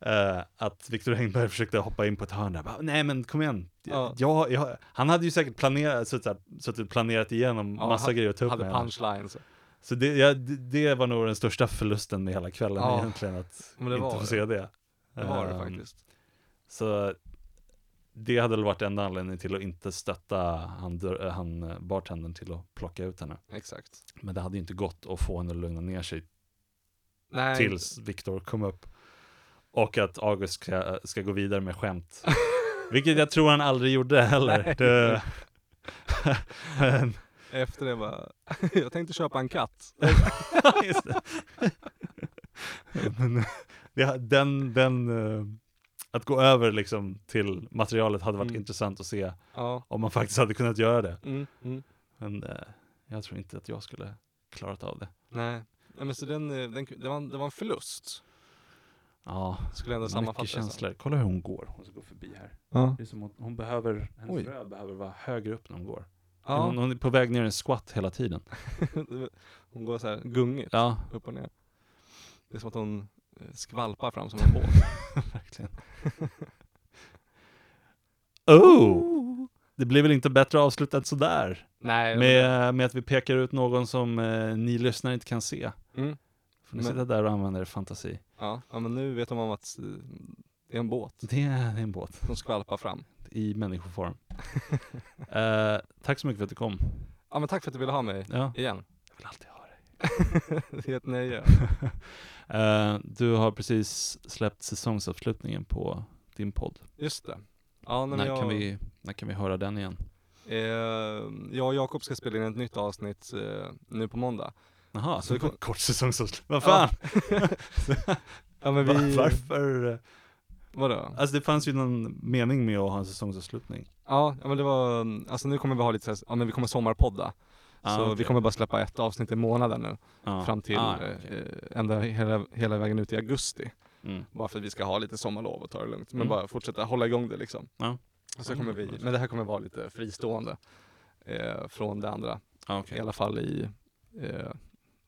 Eh, att Viktor Engberg försökte hoppa in på ett hörn där, bara, nej men kom igen. Ja. Ja. Jag, han hade ju säkert planerat, suttit, suttit planerat igenom Ja, massa han grejer att ta upp Hade med punchlines. Så det, ja, det, det var nog den största förlusten med hela kvällen Ja, egentligen, att inte få det. se det. Det var det Ehm, faktiskt. Så det hade väl varit enda anledningen till att inte stötta han, dör- han eh, bartendern till att plocka ut henne. Exakt. Men det hade ju inte gått att få henne att lugna ner sig Nej. tills Viktor kom upp. Och att August ska, ska gå vidare med skämt. [laughs] Vilket jag tror han aldrig gjorde heller. Det, [laughs] men, Efter det bara, [laughs] jag tänkte köpa en katt. just det. Men, den, den, eh, att gå över liksom till materialet hade varit Mm. intressant att se Ja. om man faktiskt hade kunnat göra det. Mm, mm. Men eh, jag tror inte att jag skulle klarat av det. Nej. Nej men så den, eh, den, det, var en, det var en förlust. Ja, Skulle ändå sammanfatta mycket känslor. Kolla hur hon går. Hon ska gå förbi här. Ja. Det är som att hon behöver, hennes Oj. röv behöver vara högre upp när hon går. Ja. Hon, hon är på väg ner i en squat hela tiden. [laughs] hon går så här gungigt Ja, upp och ner. Det är som att hon eh, skvalpar fram som en båt. [laughs] verkligen. [laughs] Oh! Det blir väl inte bättre avslutat sådär? Nej. Med, med att vi pekar ut någon som eh, ni lyssnare inte kan se. Mm. Får ni Men- sitta där och använda er fantasi. Ja. ja men nu vet de om att det är en båt Det är, det är en båt som skvalpar fram. i människoform. [laughs] eh, tack så mycket för att du kom. Ja men tack för att du ville ha mig Ja, igen. jag vill alltid ha. Det är ett nöje. [laughs] Eh, du har precis släppt säsongsavslutningen på din podd. Just det. Ja, När, jag, kan vi, när kan vi höra den igen? eh, jag och Jakob ska spela in ett nytt avsnitt eh, nu på måndag. Jaha, Så så kom- kort säsongsavslutning. Vad fan? [laughs] Ja men vi... Varför? Vadå? Alltså det fanns ju någon mening med att ha en säsongsavslutning. Ja, ja men det var, alltså nu kommer vi ha lite så här, ja men vi kommer sommarpodda. Ah, så okej. vi kommer bara släppa ett avsnitt i månaden nu. Ja. Fram till, Ah, okej. eh, ända hela, hela vägen ut i augusti. Mm. Bara för att vi ska ha lite sommarlov och ta det lugnt. Men Mm. bara fortsätta hålla igång det liksom. Ja. Och så kommer vi, men det här kommer vara lite fristående eh, från det andra. Ah, okej. I alla fall i eh,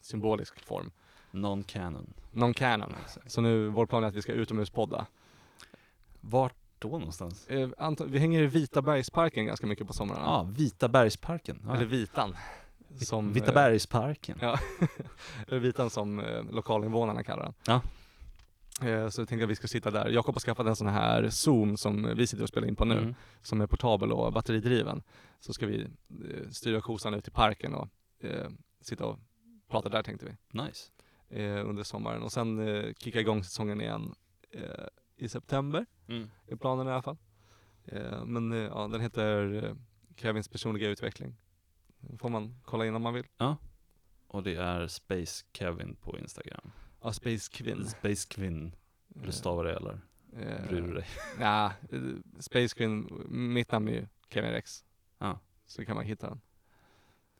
symbolisk form. Non-canon. Non-canon. Så nu, vår plan är att vi ska utomhuspodda. Vart då någonstans? Eh, vi hänger i Vitabergsparken ganska mycket på somrarna. Ja, ah, Vitabergsparken. Ja. Eller Vitan. Som, eh, Vitabergsparken. Ja, [laughs] eller Vitan som eh, lokalinvånarna kallar den. Ja. Eh, så jag tänkte att vi ska sitta där. Jakob har skaffat en sån här Zoom som vi sitter och spelar in på nu. Mm. Som är portabel och batteridriven. Så ska vi eh, styra kosan ut till parken och eh, sitta och prata där tänkte vi. Nice. Eh, under sommaren. Och sen eh, kicka igång säsongen igen eh, i september. Mm. är planen i alla fall. Eh, men eh, ja, den heter eh, Kevins personliga utveckling. Får man kolla in om man vill. Och det är Space Kevin på Instagram. Ja, Space Queen. Space Quinn. Vill du stava det eller Eh, bryr du dig? [laughs] Ja, eh, Space Queen, mitt namn är ju Kevin Rex. Ja. Så kan man hitta den,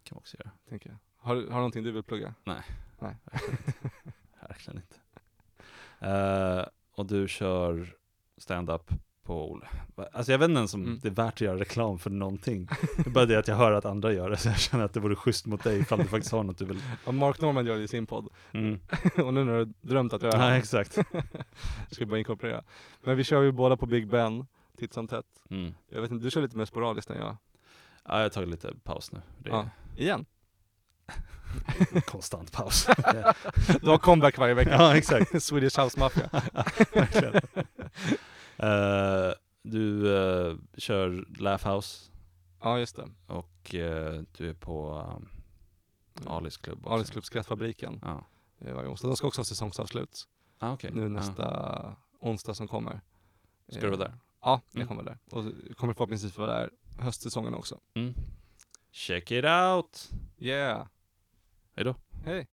kan man också göra. tänker jag. Har, har du någonting du vill plugga? [laughs] Verkligen inte. Eh, och du kör stand-up på Alltså jag vet inte ens om Mm. det är värt att göra reklam för någonting. Det är bara det att jag hör att andra gör det, så jag känner att det vore schysst mot dig ifall du faktiskt har något du vill. Ja, Mark Norman gör det i sin podd. Mm. [laughs] och nu när du drömt att göra Ja, det, exakt. [laughs] ska bara inkorporera. Men vi kör ju båda på Big Ben, titt som tätt. Mm. Jag vet inte, du kör lite mer sporadiskt än jag. Ja, jag har tagit lite paus nu. Det är Ja. Igen? [laughs] konstant paus. Du har comeback varje vecka. ja, exakt. Swedish House Mafia. Eh, du eh, kör Laugh House Ja, just det. och eh, du är på um, Alis klubb också. Alis Klubb Skrattfabriken Ja. varje onsdag. De ska också ha säsongsavslut Ah, okej. nu Ja. nästa onsdag som kommer. Ska du vara där? Ja, jag Mm. kommer där. Och kommer förhoppningsvis vara där höstsäsongen också. Mm. Check it out! Yeah! Hej då. Hej!